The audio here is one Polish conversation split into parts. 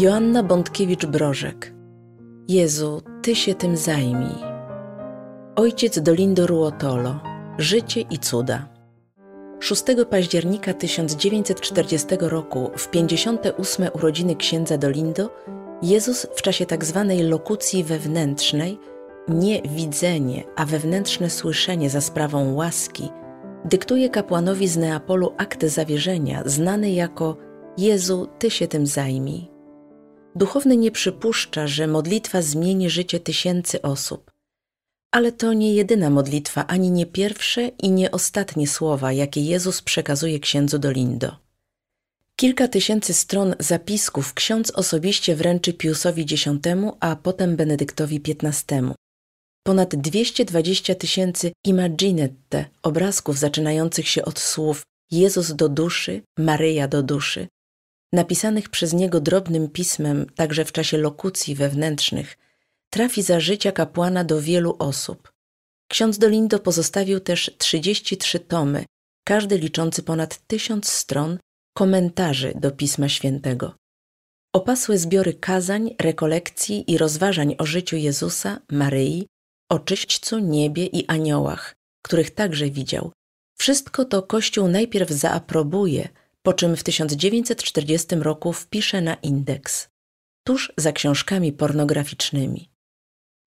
Joanna Bątkiewicz-Brożek Jezu, Ty się tym zajmij. Ojciec Dolindo Ruotolo Życie i cuda 6 października 1940 roku, w 58 urodziny księdza Dolindo, Jezus w czasie tzw. Tak lokucji wewnętrznej, nie widzenie, a wewnętrzne słyszenie za sprawą łaski, dyktuje kapłanowi z Neapolu akt zawierzenia, znany jako Jezu, Ty się tym zajmij. Duchowny nie przypuszcza, że modlitwa zmieni życie tysięcy osób. Ale to nie jedyna modlitwa, ani nie pierwsze i nie ostatnie słowa, jakie Jezus przekazuje księdzu Dolindo. Kilka tysięcy stron zapisków ksiądz osobiście wręczy Piusowi X, a potem Benedyktowi XV. Ponad 220 tysięcy imaginette, obrazków zaczynających się od słów Jezus do duszy, Maryja do duszy, napisanych przez niego drobnym pismem także w czasie lokucji wewnętrznych, trafi za życia kapłana do wielu osób. Ksiądz Dolindo pozostawił też 33 tomy, każdy liczący ponad tysiąc stron, komentarzy do Pisma Świętego. Opasłe zbiory kazań, rekolekcji i rozważań o życiu Jezusa, Maryi, o czyśćcu, niebie i aniołach, których także widział. Wszystko to Kościół najpierw zaaprobuje, po czym w 1940 roku wpisze na indeks, tuż za książkami pornograficznymi.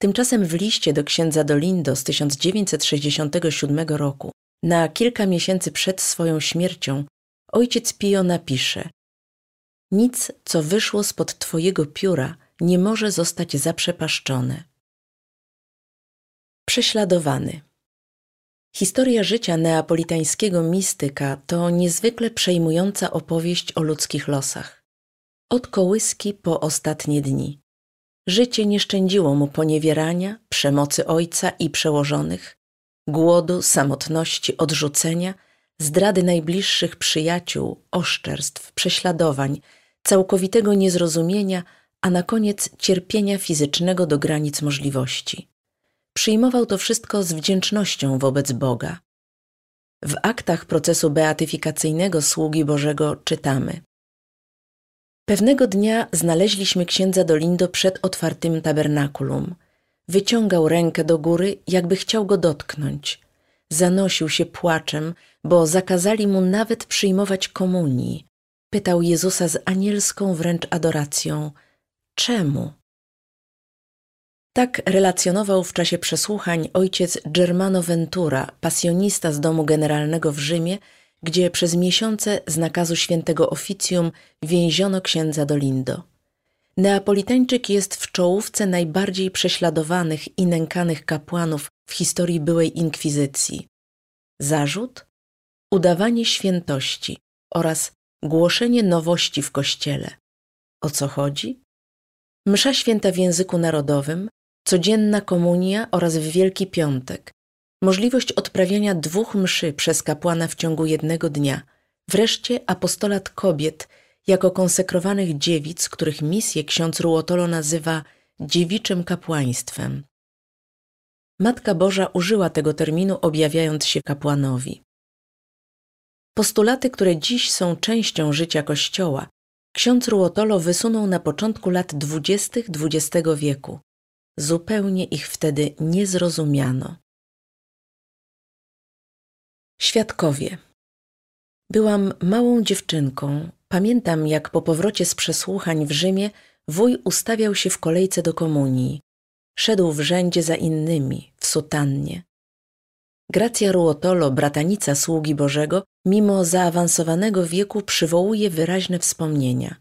Tymczasem w liście do księdza Dolindo z 1967 roku, na kilka miesięcy przed swoją śmiercią, ojciec Pio napisze Nic, co wyszło spod Twojego pióra, nie może zostać zaprzepaszczone. Prześladowany Historia życia neapolitańskiego mistyka to niezwykle przejmująca opowieść o ludzkich losach. Od kołyski po ostatnie dni. Życie nie szczędziło mu poniewierania, przemocy ojca i przełożonych, głodu, samotności, odrzucenia, zdrady najbliższych przyjaciół, oszczerstw, prześladowań, całkowitego niezrozumienia, a na koniec cierpienia fizycznego do granic możliwości. Przyjmował to wszystko z wdzięcznością wobec Boga. W aktach procesu beatyfikacyjnego sługi Bożego czytamy: Pewnego dnia znaleźliśmy księdza Dolindo przed otwartym tabernakulum. Wyciągał rękę do góry, jakby chciał go dotknąć. Zanosił się płaczem, bo zakazali mu nawet przyjmować komunii. Pytał Jezusa z anielską wręcz adoracją: Czemu? Tak relacjonował w czasie przesłuchań ojciec Germano Ventura, pasjonista z domu generalnego w Rzymie, gdzie przez miesiące z nakazu świętego oficjum więziono księdza Dolindo. Neapolitańczyk jest w czołówce najbardziej prześladowanych i nękanych kapłanów w historii byłej inkwizycji. Zarzut? Udawanie świętości oraz głoszenie nowości w kościele. O co chodzi? Msza święta w języku narodowym, codzienna komunia oraz w Wielki Piątek, możliwość odprawiania dwóch mszy przez kapłana w ciągu jednego dnia, wreszcie apostolat kobiet jako konsekrowanych dziewic, których misję ksiądz Ruotolo nazywa dziewiczym kapłaństwem. Matka Boża użyła tego terminu, objawiając się kapłanowi. Postulaty, które dziś są częścią życia Kościoła, ksiądz Ruotolo wysunął na początku lat dwudziestych XX wieku. Zupełnie ich wtedy nie zrozumiano. Świadkowie. Byłam małą dziewczynką. Pamiętam, jak po powrocie z przesłuchań w Rzymie wuj ustawiał się w kolejce do komunii. Szedł w rzędzie za innymi, w sutannie. Gracja Ruotolo, bratanica sługi Bożego, mimo zaawansowanego wieku przywołuje wyraźne wspomnienia.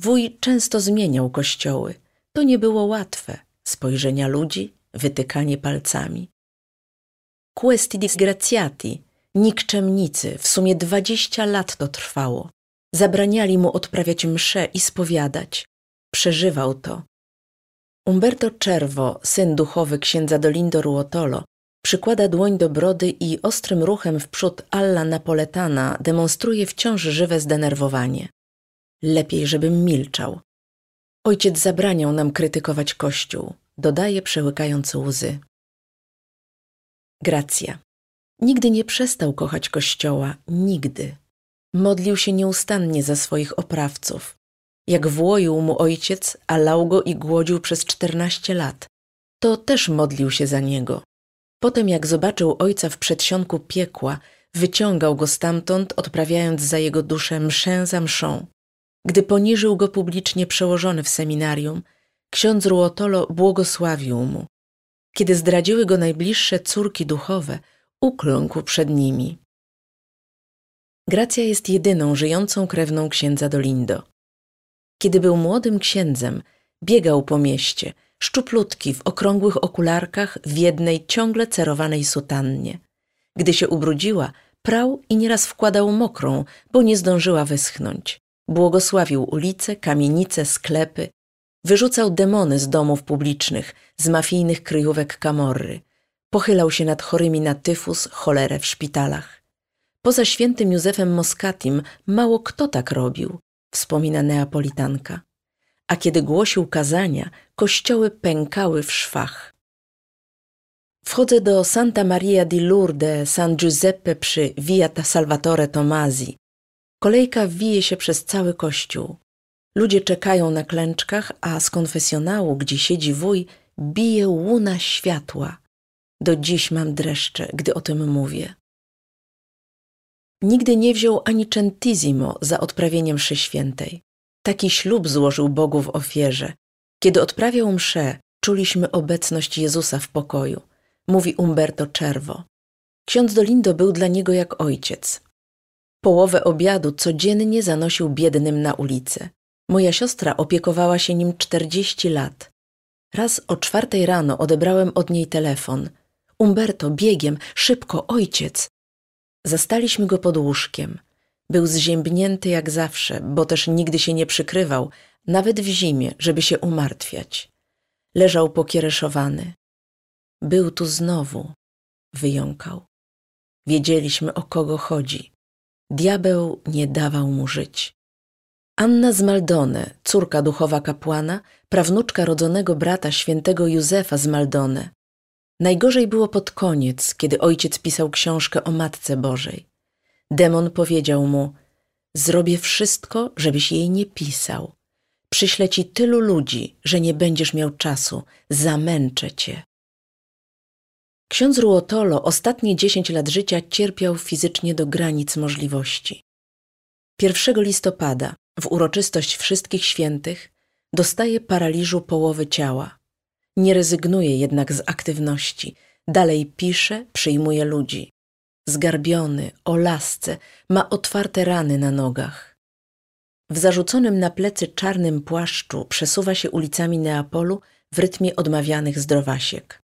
Wuj często zmieniał kościoły. To nie było łatwe spojrzenia ludzi, wytykanie palcami. Questi disgraziati, nikczemnicy, w sumie dwadzieścia lat to trwało. Zabraniali mu odprawiać msze i spowiadać. Przeżywał to. Umberto Czerwo, syn duchowy księdza Dolindo Ruotolo, przykłada dłoń do brody i ostrym ruchem w przód alla napoletana demonstruje wciąż żywe zdenerwowanie. Lepiej, żebym milczał. Ojciec zabraniał nam krytykować Kościół, dodaje przełykając łzy. Gracja. Nigdy nie przestał kochać Kościoła, nigdy. Modlił się nieustannie za swoich oprawców. jak włoił mu ojciec, a lał go i głodził przez czternaście lat. To też modlił się za niego. Potem jak zobaczył ojca w przedsionku piekła, wyciągał go stamtąd, odprawiając za jego duszę mszę za mszą. Gdy poniżył go publicznie przełożony w seminarium, ksiądz Ruotolo błogosławił mu. Kiedy zdradziły go najbliższe córki duchowe, ukląkł przed nimi. Gracja jest jedyną żyjącą krewną księdza Dolindo. Kiedy był młodym księdzem, biegał po mieście, szczuplutki w okrągłych okularkach w jednej ciągle cerowanej sutannie. Gdy się ubrudziła, prał i nieraz wkładał mokrą, bo nie zdążyła wyschnąć. Błogosławił ulice, kamienice, sklepy. Wyrzucał demony z domów publicznych, z mafijnych kryjówek kamorry. Pochylał się nad chorymi na tyfus, cholerę w szpitalach. Poza świętym Józefem Moskatim mało kto tak robił, wspomina neapolitanka. A kiedy głosił kazania, kościoły pękały w szwach. Wchodzę do Santa Maria di Lourdes San Giuseppe przy Via Salvatore Tomasi. Kolejka wije się przez cały kościół. Ludzie czekają na klęczkach, a z konfesjonału, gdzie siedzi wuj, bije łuna światła. Do dziś mam dreszcze, gdy o tym mówię. Nigdy nie wziął ani centisimo za odprawieniem mszy świętej. Taki ślub złożył Bogu w ofierze. Kiedy odprawiał mszę, czuliśmy obecność Jezusa w pokoju, mówi Umberto Czerwo. Ksiądz Dolindo był dla niego jak ojciec. Połowę obiadu codziennie zanosił biednym na ulicę. Moja siostra opiekowała się nim czterdzieści lat. Raz o czwartej rano odebrałem od niej telefon. Umberto, biegiem, szybko, ojciec. Zastaliśmy go pod łóżkiem. Był zziębnięty jak zawsze, bo też nigdy się nie przykrywał, nawet w zimie, żeby się umartwiać. Leżał pokiereszowany. Był tu znowu, wyjąkał. Wiedzieliśmy, o kogo chodzi. Diabeł nie dawał mu żyć. Anna z Maldone, córka duchowa kapłana, prawnuczka rodzonego brata świętego Józefa z Maldone. Najgorzej było pod koniec, kiedy ojciec pisał książkę o Matce Bożej. Demon powiedział mu: Zrobię wszystko, żebyś jej nie pisał. Przyślę ci tylu ludzi, że nie będziesz miał czasu, zamęczę cię. Ksiądz Ruotolo ostatnie dziesięć lat życia cierpiał fizycznie do granic możliwości. 1 listopada, w uroczystość wszystkich świętych, dostaje paraliżu połowy ciała. Nie rezygnuje jednak z aktywności. Dalej pisze, przyjmuje ludzi. Zgarbiony, o lasce, ma otwarte rany na nogach. W zarzuconym na plecy czarnym płaszczu przesuwa się ulicami Neapolu w rytmie odmawianych zdrowasiek.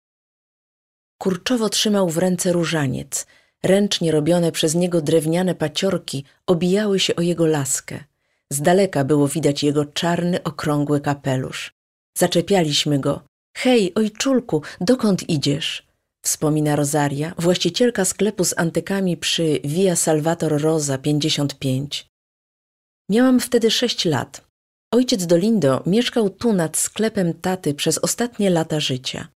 Kurczowo trzymał w ręce różaniec. Ręcznie robione przez niego drewniane paciorki obijały się o jego laskę. Z daleka było widać jego czarny, okrągły kapelusz. Zaczepialiśmy go. Hej, ojczulku, dokąd idziesz? Wspomina Rosaria, właścicielka sklepu z antykami przy Via Salvator Rosa 55. Miałam wtedy sześć lat. Ojciec Dolindo mieszkał tu nad sklepem taty przez ostatnie lata życia.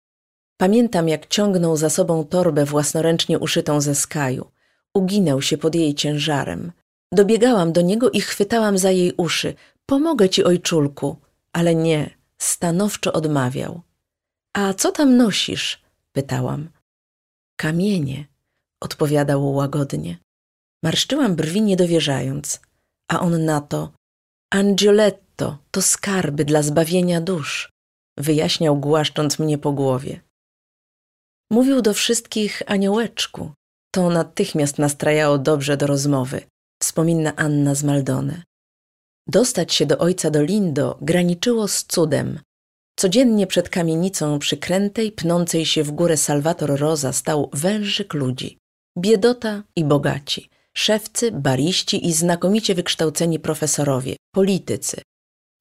Pamiętam, jak ciągnął za sobą torbę własnoręcznie uszytą ze skaju. Uginał się pod jej ciężarem. Dobiegałam do niego i chwytałam za jej uszy. Pomogę ci, ojczulku. Ale nie, stanowczo odmawiał. A co tam nosisz? pytałam. Kamienie, odpowiadał łagodnie. Marszczyłam brwi niedowierzając, a on na to Angioletto, to skarby dla zbawienia dusz, wyjaśniał głaszcząc mnie po głowie. Mówił do wszystkich aniołeczku. To natychmiast nastrajało dobrze do rozmowy, wspomina Anna z Maldone. Dostać się do ojca Dolindo graniczyło z cudem. Codziennie przed kamienicą przykrętej, pnącej się w górę Salvator Rosa stał wężyk ludzi. Biedota i bogaci, szewcy, bariści i znakomicie wykształceni profesorowie, politycy.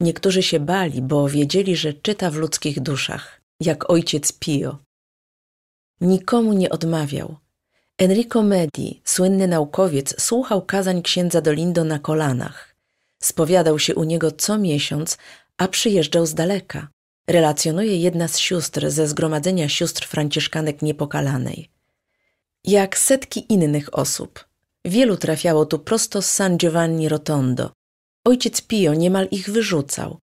Niektórzy się bali, bo wiedzieli, że czyta w ludzkich duszach, jak ojciec Pio. Nikomu nie odmawiał. Enrico Medi, słynny naukowiec, słuchał kazań księdza Dolindo na kolanach. Spowiadał się u niego co miesiąc, a przyjeżdżał z daleka. Relacjonuje jedna z sióstr ze zgromadzenia sióstr franciszkanek niepokalanej. Jak setki innych osób, wielu trafiało tu prosto z San Giovanni Rotondo. Ojciec Pio niemal ich wyrzucał.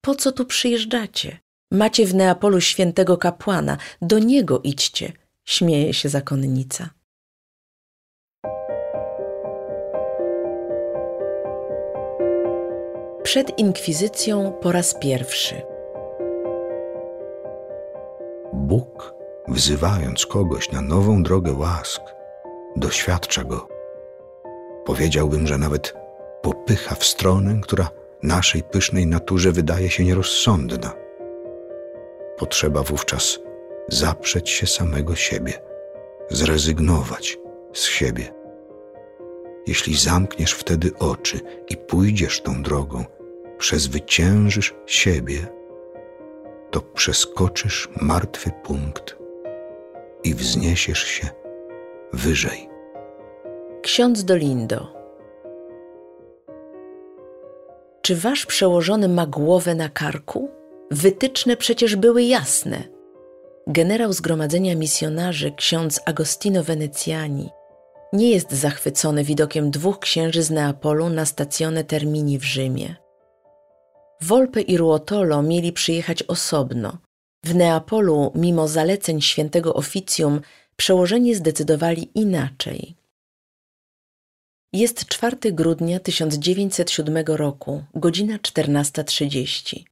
Po co tu przyjeżdżacie? Macie w Neapolu świętego kapłana, do niego idźcie, śmieje się zakonnica. Przed inkwizycją po raz pierwszy. Bóg, wzywając kogoś na nową drogę łask, doświadcza go. Powiedziałbym, że nawet popycha w stronę, która naszej pysznej naturze wydaje się nierozsądna. Potrzeba wówczas zaprzeć się samego siebie, zrezygnować z siebie. Jeśli zamkniesz wtedy oczy i pójdziesz tą drogą, przezwyciężysz siebie, to przeskoczysz martwy punkt i wzniesiesz się wyżej. Ksiądz Dolindo. Czy wasz przełożony ma głowę na karku? Wytyczne przecież były jasne. Generał Zgromadzenia Misjonarzy, ksiądz Agostino Venecjani, nie jest zachwycony widokiem dwóch księży z Neapolu na stacjonę Termini w Rzymie. Volpe i Ruotolo mieli przyjechać osobno. W Neapolu, mimo zaleceń świętego oficjum, przełożeni zdecydowali inaczej. Jest 4 grudnia 1907 roku, godzina 14.30.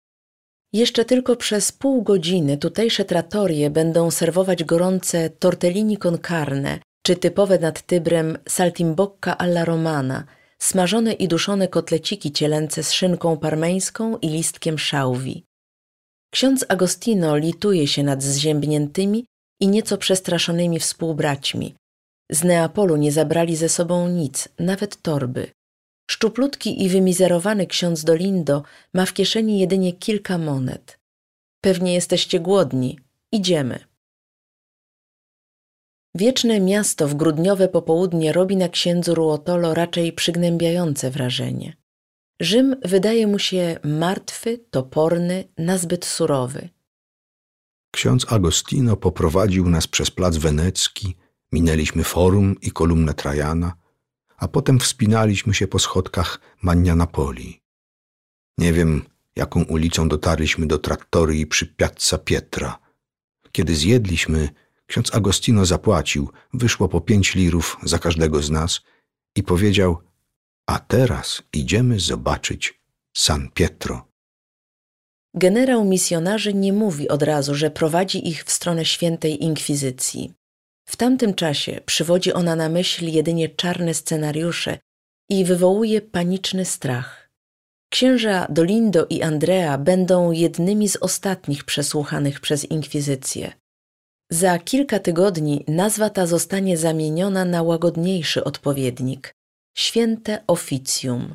Jeszcze tylko przez pół godziny tutejsze tratorie będą serwować gorące tortellini con carne, czy typowe nad Tybrem saltimbocca alla romana, smażone i duszone kotleciki cielęce z szynką parmeńską i listkiem szałwi. Ksiądz Agostino lituje się nad zziębniętymi i nieco przestraszonymi współbraćmi. Z Neapolu nie zabrali ze sobą nic, nawet torby. Szczuplutki i wymizerowany ksiądz Dolindo ma w kieszeni jedynie kilka monet. Pewnie jesteście głodni. Idziemy. Wieczne miasto w grudniowe popołudnie robi na księdzu Ruotolo raczej przygnębiające wrażenie. Rzym wydaje mu się martwy, toporny, nazbyt surowy. Ksiądz Agostino poprowadził nas przez plac wenecki, minęliśmy forum i kolumnę Trajana, a potem wspinaliśmy się po schodkach Magna Napoli. Nie wiem, jaką ulicą dotarliśmy do trattorii przy Piazza Pietra. Kiedy zjedliśmy, ksiądz Agostino zapłacił, wyszło po pięć lirów za każdego z nas i powiedział, a teraz idziemy zobaczyć San Pietro. Generał misjonarzy nie mówi od razu, że prowadzi ich w stronę świętej inkwizycji. W tamtym czasie przywodzi ona na myśl jedynie czarne scenariusze i wywołuje paniczny strach. Księża Dolindo i Andrea będą jednymi z ostatnich przesłuchanych przez inkwizycję. Za kilka tygodni nazwa ta zostanie zamieniona na łagodniejszy odpowiednik święte oficjum.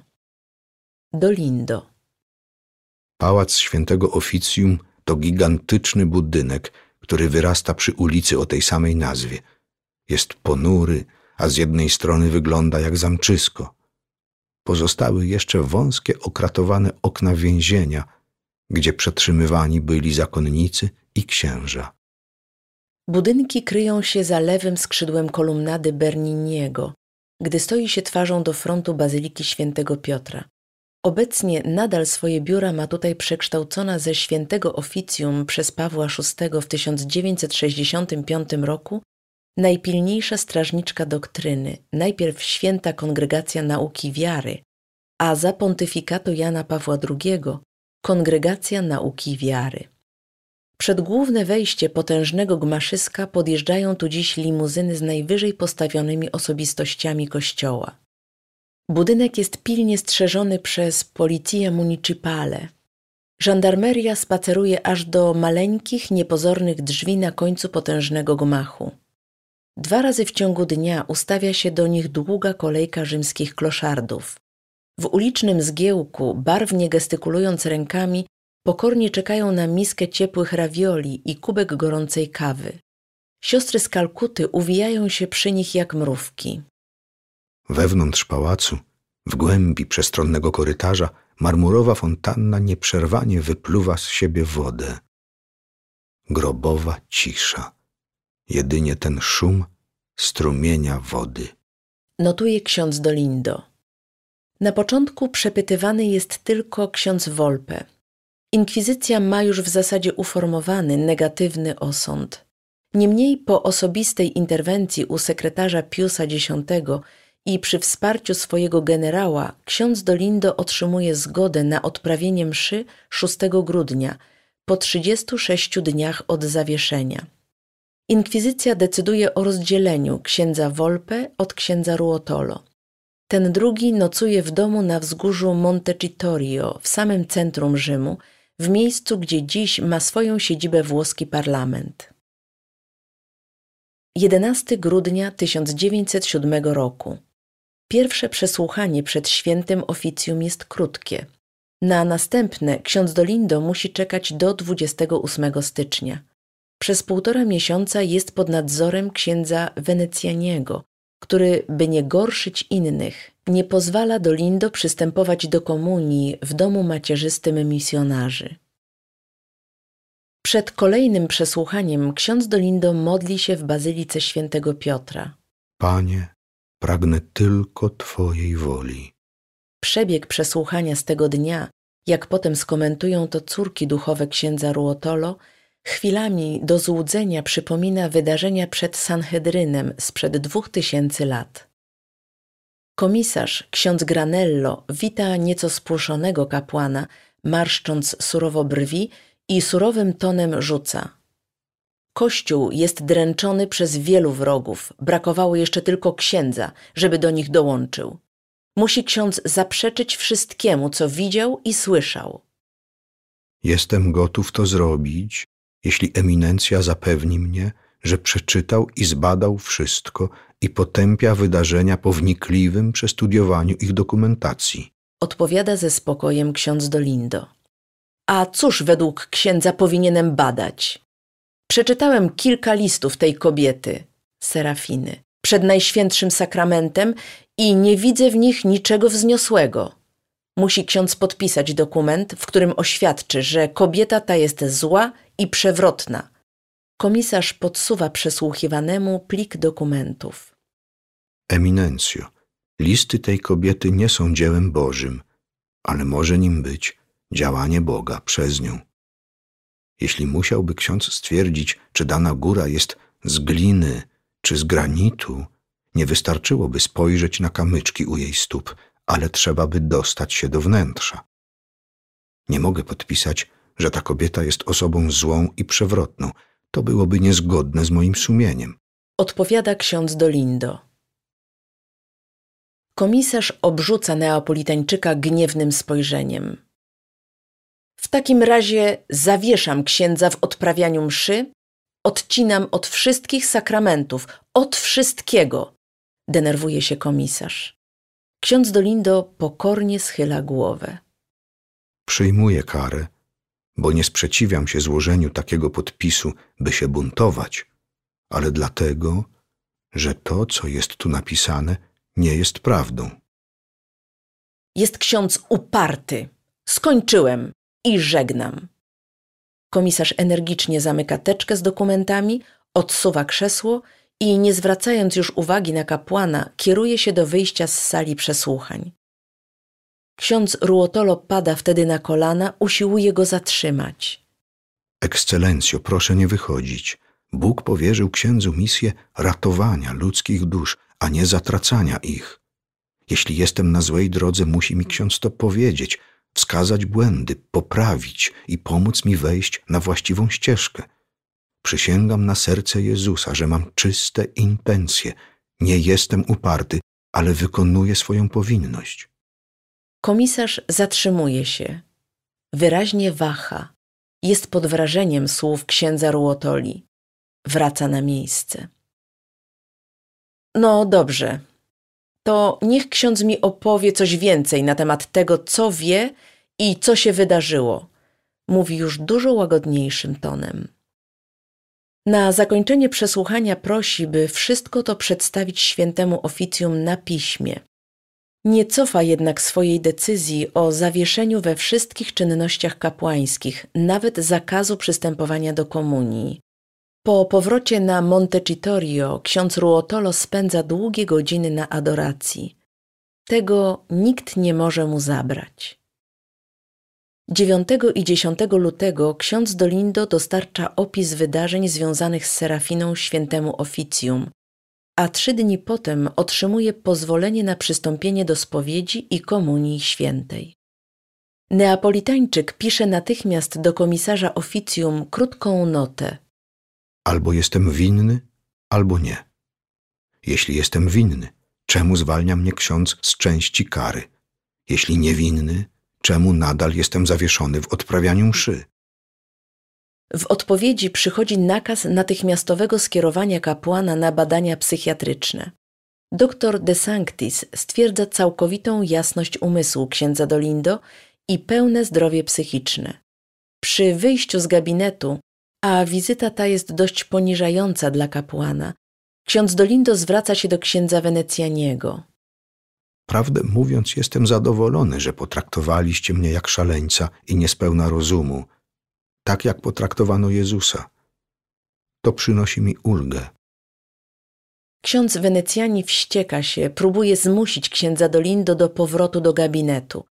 Dolindo. Pałac świętego oficjum to gigantyczny budynek, który wyrasta przy ulicy o tej samej nazwie. Jest ponury, a z jednej strony wygląda jak zamczysko. Pozostały jeszcze wąskie, okratowane okna więzienia, gdzie przetrzymywani byli zakonnicy i księża. Budynki kryją się za lewym skrzydłem kolumnady Berniniego, gdy stoi się twarzą do frontu Bazyliki Świętego Piotra. Obecnie nadal swoje biura ma tutaj przekształcona ze świętego oficjum przez Pawła VI w 1965 roku najpilniejsza strażniczka doktryny, najpierw święta kongregacja nauki wiary, a za pontyfikatu Jana Pawła II kongregacja nauki wiary. Przed główne wejście potężnego gmaszyska podjeżdżają tu dziś limuzyny z najwyżej postawionymi osobistościami kościoła. Budynek jest pilnie strzeżony przez Policja Municipale. Żandarmeria spaceruje aż do maleńkich, niepozornych drzwi na końcu potężnego gmachu. Dwa razy w ciągu dnia ustawia się do nich długa kolejka rzymskich kloszardów. W ulicznym zgiełku, barwnie gestykulując rękami, pokornie czekają na miskę ciepłych ravioli i kubek gorącej kawy. Siostry z Kalkuty uwijają się przy nich jak mrówki. Wewnątrz pałacu, w głębi przestronnego korytarza, marmurowa fontanna nieprzerwanie wypluwa z siebie wodę. Grobowa cisza. Jedynie ten szum strumienia wody. Notuje ksiądz Dolindo. Na początku przepytywany jest tylko ksiądz Wolpe. Inkwizycja ma już w zasadzie uformowany negatywny osąd. Niemniej po osobistej interwencji u sekretarza Piusa X i przy wsparciu swojego generała ksiądz Dolindo otrzymuje zgodę na odprawienie mszy 6 grudnia po 36 dniach od zawieszenia. Inkwizycja decyduje o rozdzieleniu księdza Volpe od księdza Ruotolo. Ten drugi nocuje w domu na wzgórzu Montecitorio w samym centrum Rzymu, w miejscu, gdzie dziś ma swoją siedzibę włoski parlament. 11 grudnia 1907 roku. Pierwsze przesłuchanie przed świętym oficjum jest krótkie. Na następne ksiądz Dolindo musi czekać do 28 stycznia. Przez półtora miesiąca jest pod nadzorem księdza Wenecjaniego, który, by nie gorszyć innych, nie pozwala Dolindo przystępować do komunii w domu macierzystym misjonarzy. Przed kolejnym przesłuchaniem ksiądz Dolindo modli się w bazylice świętego Piotra. Panie, pragnę tylko Twojej woli. Przebieg przesłuchania z tego dnia, jak potem skomentują to córki duchowe księdza Ruotolo, chwilami do złudzenia przypomina wydarzenia przed Sanhedrynem sprzed dwóch tysięcy lat. Komisarz, ksiądz Granello, wita nieco spłoszonego kapłana, marszcząc surowo brwi i surowym tonem rzuca. Kościół jest dręczony przez wielu wrogów. Brakowało jeszcze tylko księdza, żeby do nich dołączył. Musi ksiądz zaprzeczyć wszystkiemu, co widział i słyszał. Jestem gotów to zrobić, jeśli eminencja zapewni mnie, że przeczytał i zbadał wszystko i potępia wydarzenia po wnikliwym przestudiowaniu ich dokumentacji. Odpowiada ze spokojem ksiądz Dolindo. A cóż według księdza powinienem badać? Przeczytałem kilka listów tej kobiety, Serafiny, przed Najświętszym Sakramentem i nie widzę w nich niczego wzniosłego. Musi ksiądz podpisać dokument, w którym oświadczy, że kobieta ta jest zła i przewrotna. Komisarz podsuwa przesłuchiwanemu plik dokumentów. Eminencjo, listy tej kobiety nie są dziełem Bożym, ale może nim być działanie Boga przez nią. Jeśli musiałby ksiądz stwierdzić, czy dana góra jest z gliny czy z granitu, nie wystarczyłoby spojrzeć na kamyczki u jej stóp, ale trzeba by dostać się do wnętrza. Nie mogę podpisać, że ta kobieta jest osobą złą i przewrotną. To byłoby niezgodne z moim sumieniem. Odpowiada ksiądz Dolindo. Komisarz obrzuca Neapolitańczyka gniewnym spojrzeniem. W takim razie zawieszam księdza w odprawianiu mszy, odcinam od wszystkich sakramentów, od wszystkiego. Denerwuje się komisarz. Ksiądz Dolindo pokornie schyla głowę. Przyjmuję karę, bo nie sprzeciwiam się złożeniu takiego podpisu, by się buntować, ale dlatego, że to, co jest tu napisane, nie jest prawdą. Jest ksiądz uparty. Skończyłem i żegnam. Komisarz energicznie zamyka teczkę z dokumentami, odsuwa krzesło i nie zwracając już uwagi na kapłana, kieruje się do wyjścia z sali przesłuchań. Ksiądz Ruotolo pada wtedy na kolana, usiłuje go zatrzymać. Ekscelencjo, proszę nie wychodzić. Bóg powierzył księdzu misję ratowania ludzkich dusz, a nie zatracania ich. Jeśli jestem na złej drodze, musi mi ksiądz to powiedzieć, wskazać błędy, poprawić i pomóc mi wejść na właściwą ścieżkę. Przysięgam na serce Jezusa, że mam czyste intencje. Nie jestem uparty, ale wykonuję swoją powinność. Komisarz zatrzymuje się. Wyraźnie waha. Jest pod wrażeniem słów księdza Ruotoli. Wraca na miejsce. No dobrze. To niech ksiądz mi opowie coś więcej na temat tego, co wie i co się wydarzyło. Mówi już dużo łagodniejszym tonem. Na zakończenie przesłuchania prosi, by wszystko to przedstawić świętemu oficjum na piśmie. Nie cofa jednak swojej decyzji o zawieszeniu we wszystkich czynnościach kapłańskich, nawet zakazu przystępowania do komunii. Po powrocie na Montecitorio ksiądz Ruotolo spędza długie godziny na adoracji. Tego nikt nie może mu zabrać. 9 i 10 lutego ksiądz Dolindo dostarcza opis wydarzeń związanych z Serafiną świętemu oficjum, a trzy dni potem otrzymuje pozwolenie na przystąpienie do spowiedzi i komunii świętej. Neapolitańczyk pisze natychmiast do komisarza oficjum krótką notę. Albo jestem winny, albo nie. Jeśli jestem winny, czemu zwalnia mnie ksiądz z części kary? Jeśli niewinny, czemu nadal jestem zawieszony w odprawianiu mszy? W odpowiedzi przychodzi nakaz natychmiastowego skierowania kapłana na badania psychiatryczne. Doktor De Sanctis stwierdza całkowitą jasność umysłu księdza Dolindo i pełne zdrowie psychiczne. Przy wyjściu z gabinetu, a wizyta ta jest dość poniżająca dla kapłana, ksiądz Dolindo zwraca się do księdza Wenecjaniego. Prawdę mówiąc, jestem zadowolony, że potraktowaliście mnie jak szaleńca i niespełna rozumu, tak jak potraktowano Jezusa. To przynosi mi ulgę. Ksiądz Wenecjani wścieka się, próbuje zmusić księdza Dolindo do powrotu do gabinetu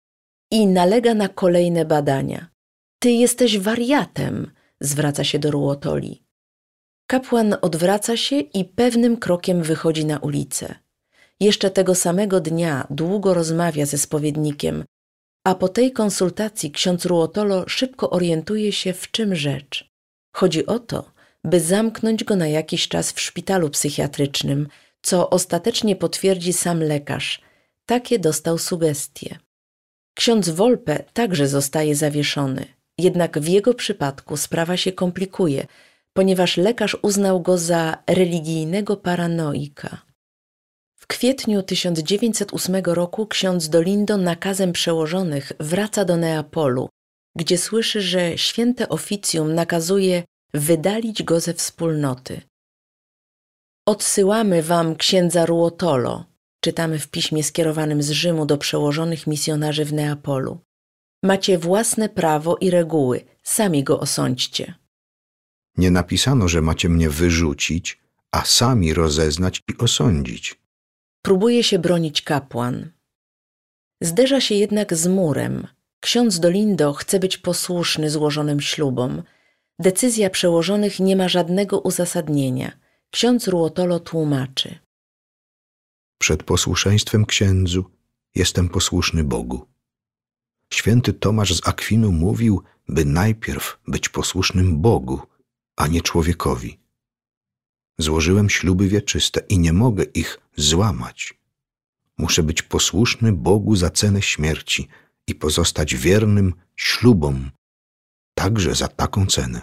i nalega na kolejne badania. Ty jesteś wariatem, zwraca się do Ruotoli. Kapłan odwraca się i pewnym krokiem wychodzi na ulicę. Jeszcze tego samego dnia długo rozmawia ze spowiednikiem, a po tej konsultacji ksiądz Ruotolo szybko orientuje się, w czym rzecz. Chodzi o to, by zamknąć go na jakiś czas w szpitalu psychiatrycznym, co ostatecznie potwierdzi sam lekarz. Takie dostał sugestie. Ksiądz Wolpe także zostaje zawieszony, jednak w jego przypadku sprawa się komplikuje, ponieważ lekarz uznał go za religijnego paranoika. W kwietniu 1908 roku ksiądz Dolindo nakazem przełożonych wraca do Neapolu, gdzie słyszy, że święte oficjum nakazuje wydalić go ze wspólnoty. Odsyłamy wam księdza Ruotolo, czytamy w piśmie skierowanym z Rzymu do przełożonych misjonarzy w Neapolu. Macie własne prawo i reguły, sami go osądźcie. Nie napisano, że macie mnie wyrzucić, a sami rozeznać i osądzić. Próbuje się bronić kapłan. Zderza się jednak z murem. Ksiądz Dolindo chce być posłuszny złożonym ślubom. Decyzja przełożonych nie ma żadnego uzasadnienia. Ksiądz Ruotolo tłumaczy. Przed posłuszeństwem księdzu jestem posłuszny Bogu. Święty Tomasz z Akwinu mówił, by najpierw być posłusznym Bogu, a nie człowiekowi. Złożyłem śluby wieczyste i nie mogę ich złamać. Muszę być posłuszny Bogu za cenę śmierci i pozostać wiernym ślubom, także za taką cenę.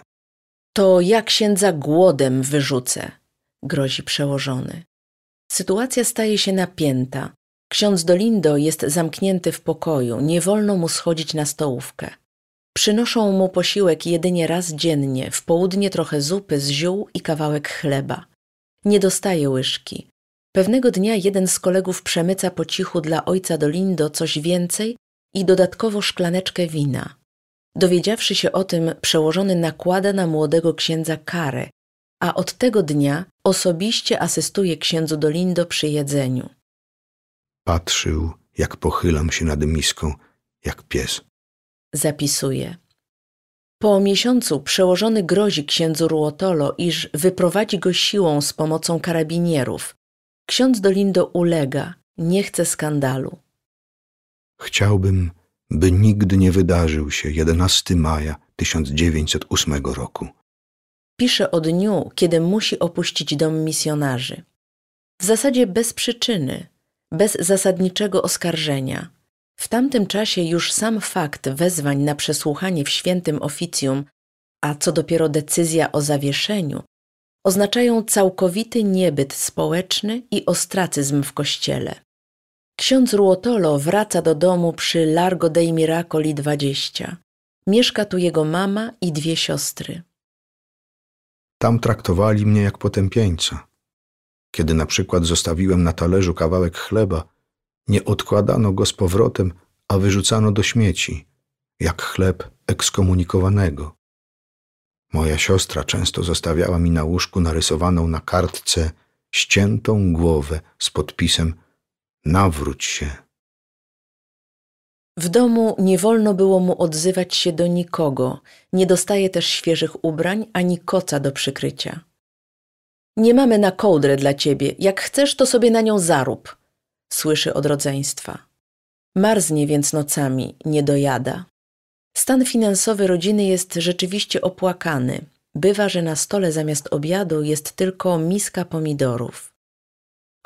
To ja księdza głodem wyrzucę, grozi przełożony. Sytuacja staje się napięta. Ksiądz Dolindo jest zamknięty w pokoju, nie wolno mu schodzić na stołówkę. Przynoszą mu posiłek jedynie raz dziennie, w południe trochę zupy z ziół i kawałek chleba. Nie dostaje łyżki. Pewnego dnia jeden z kolegów przemyca po cichu dla ojca Dolindo coś więcej i dodatkowo szklaneczkę wina. Dowiedziawszy się o tym, przełożony nakłada na młodego księdza karę, a od tego dnia osobiście asystuje księdzu Dolindo przy jedzeniu. Patrzył, jak pochylam się nad miską, jak pies. Zapisuje. Po miesiącu przełożony grozi księdzu Ruotolo, iż wyprowadzi go siłą z pomocą karabinierów. Ksiądz Dolindo ulega, nie chce skandalu. Chciałbym, by nigdy nie wydarzył się 11 maja 1908 roku. Pisze o dniu, kiedy musi opuścić dom misjonarzy. W zasadzie bez przyczyny, bez zasadniczego oskarżenia. W tamtym czasie już sam fakt wezwań na przesłuchanie w świętym oficjum, a co dopiero decyzja o zawieszeniu, oznaczają całkowity niebyt społeczny i ostracyzm w kościele. Ksiądz Ruotolo wraca do domu przy Largo dei Miracoli 20. Mieszka tu jego mama i dwie siostry. Tam traktowali mnie jak potępieńca. Kiedy na przykład zostawiłem na talerzu kawałek chleba, nie odkładano go z powrotem, a wyrzucano do śmieci, jak chleb ekskomunikowanego. Moja siostra często zostawiała mi na łóżku narysowaną na kartce ściętą głowę z podpisem Nawróć się, W domu nie wolno było mu odzywać się do nikogo, nie dostaje też świeżych ubrań ani koca do przykrycia. Nie mamy na kołdrę dla ciebie, jak chcesz, to sobie na nią zarób, słyszy od rodzeństwa. Marznie więc nocami, nie dojada. Stan finansowy rodziny jest rzeczywiście opłakany. Bywa, że na stole zamiast obiadu jest tylko miska pomidorów.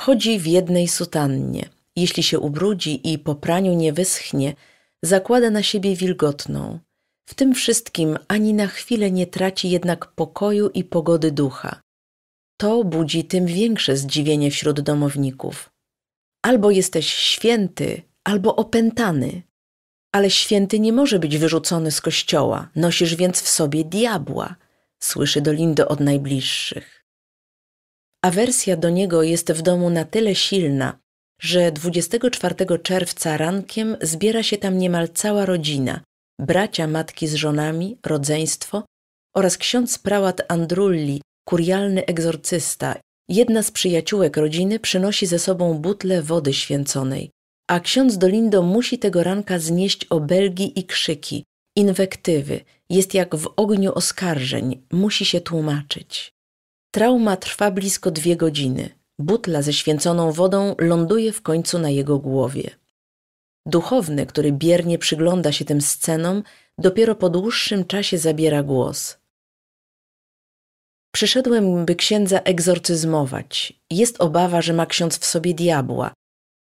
Chodzi w jednej sutannie. Jeśli się ubrudzi i po praniu nie wyschnie, zakłada na siebie wilgotną. W tym wszystkim ani na chwilę nie traci jednak pokoju i pogody ducha. To budzi tym większe zdziwienie wśród domowników. Albo jesteś święty, albo opętany. Ale święty nie może być wyrzucony z kościoła, nosisz więc w sobie diabła, słyszy Dolindo od najbliższych. Awersja do niego jest w domu na tyle silna, że 24 czerwca rankiem zbiera się tam niemal cała rodzina, bracia matki z żonami, rodzeństwo oraz ksiądz prałat Andrulli, kurialny egzorcysta. Jedna z przyjaciółek rodziny przynosi ze sobą butlę wody święconej, a ksiądz Dolindo musi tego ranka znieść obelgi i krzyki, inwektywy, jest jak w ogniu oskarżeń, musi się tłumaczyć. Trauma trwa blisko dwie godziny. Butla ze święconą wodą ląduje w końcu na jego głowie. Duchowny, który biernie przygląda się tym scenom, dopiero po dłuższym czasie zabiera głos. Przyszedłem, by księdza egzorcyzmować. Jest obawa, że ma ksiądz w sobie diabła,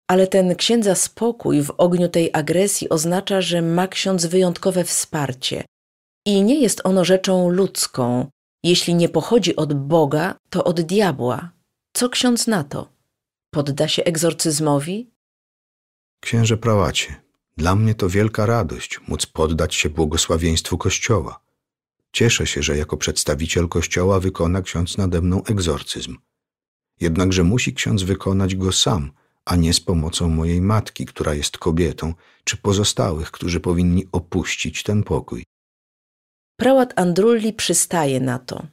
ale ten księdza spokój w ogniu tej agresji oznacza, że ma ksiądz wyjątkowe wsparcie. I nie jest ono rzeczą ludzką. Jeśli nie pochodzi od Boga, to od diabła. Co ksiądz na to? Podda się egzorcyzmowi? Księże prałacie, dla mnie to wielka radość móc poddać się błogosławieństwu Kościoła. Cieszę się, że jako przedstawiciel Kościoła wykona ksiądz nade mną egzorcyzm. Jednakże musi ksiądz wykonać go sam – a nie z pomocą mojej matki, która jest kobietą, czy pozostałych, którzy powinni opuścić ten pokój. Prałat Andrulli przystaje na to.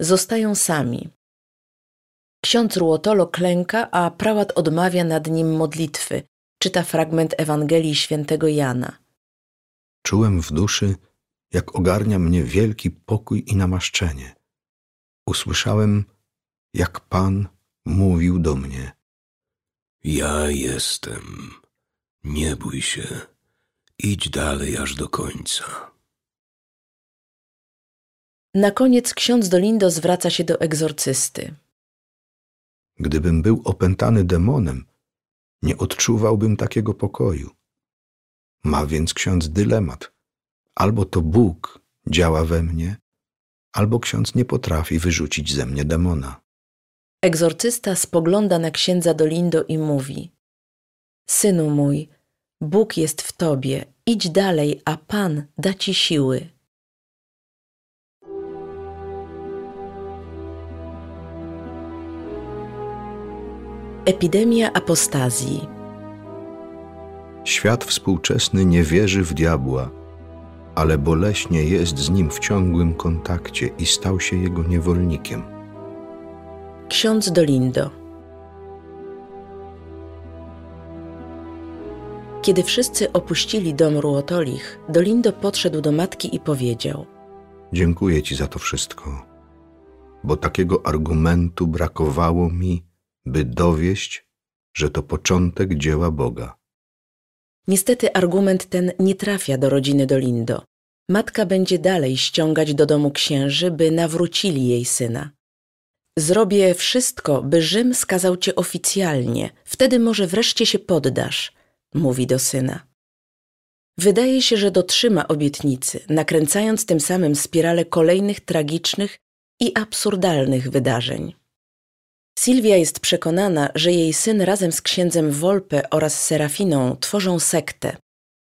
Zostają sami. Ksiądz Ruotolo klęka, a prałat odmawia nad nim modlitwy. Czyta fragment Ewangelii świętego Jana. Czułem w duszy, jak ogarnia mnie wielki pokój i namaszczenie. Usłyszałem, jak Pan mówił do mnie – ja jestem. Nie bój się. Idź dalej aż do końca. Na koniec ksiądz Dolindo zwraca się do egzorcysty. Gdybym był opętany demonem, nie odczuwałbym takiego pokoju. Ma więc ksiądz dylemat. Albo to Bóg działa we mnie, albo ksiądz nie potrafi wyrzucić ze mnie demona. Egzorcysta spogląda na księdza Dolindo i mówi: Synu mój, Bóg jest w tobie, idź dalej, a Pan da ci siły. Epidemia apostazji. Świat współczesny nie wierzy w diabła, ale boleśnie jest z nim w ciągłym kontakcie i stał się jego niewolnikiem. Ksiądz Dolindo. Kiedy wszyscy opuścili dom Ruotolich, Dolindo podszedł do matki i powiedział: Dziękuję ci za to wszystko, bo takiego argumentu brakowało mi, by dowieść, że to początek dzieła Boga. Niestety argument ten nie trafia do rodziny Dolindo. Matka będzie dalej ściągać do domu księży, by nawrócili jej syna. Zrobię wszystko, by Rzym skazał cię oficjalnie, wtedy może wreszcie się poddasz, mówi do syna. Wydaje się, że dotrzyma obietnicy, nakręcając tym samym spiralę kolejnych tragicznych i absurdalnych wydarzeń. Sylwia jest przekonana, że jej syn razem z księdzem Volpe oraz Serafiną tworzą sektę.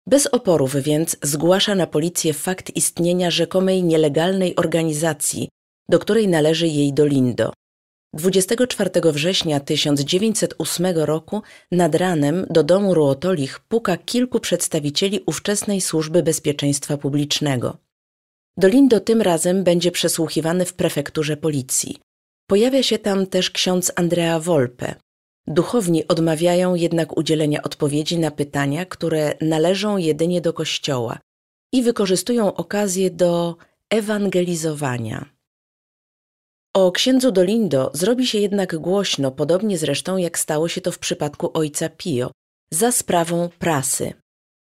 Bez oporów więc zgłasza na policję fakt istnienia rzekomej nielegalnej organizacji, do której należy jej Dolindo. 24 września 1908 roku nad ranem do domu Ruotolich puka kilku przedstawicieli ówczesnej służby bezpieczeństwa publicznego. Dolindo tym razem będzie przesłuchiwany w prefekturze policji. Pojawia się tam też ksiądz Andrea Volpe. Duchowni odmawiają jednak udzielenia odpowiedzi na pytania, które należą jedynie do Kościoła i wykorzystują okazję do ewangelizowania. O księdzu Dolindo zrobi się jednak głośno, podobnie zresztą jak stało się to w przypadku ojca Pio, za sprawą prasy.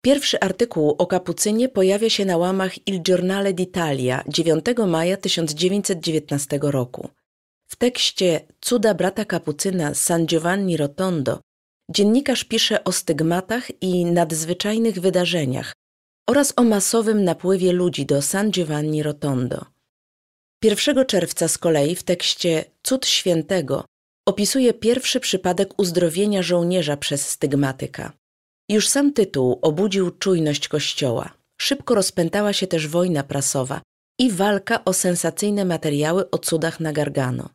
Pierwszy artykuł o kapucynie pojawia się na łamach Il Giornale d'Italia 9 maja 1919 roku. W tekście Cuda brata kapucyna San Giovanni Rotondo dziennikarz pisze o stygmatach i nadzwyczajnych wydarzeniach oraz o masowym napływie ludzi do San Giovanni Rotondo. 1 czerwca z kolei w tekście Cud Świętego opisuje pierwszy przypadek uzdrowienia żołnierza przez stygmatyka. Już sam tytuł obudził czujność Kościoła. Szybko rozpętała się też wojna prasowa i walka o sensacyjne materiały o cudach na Gargano.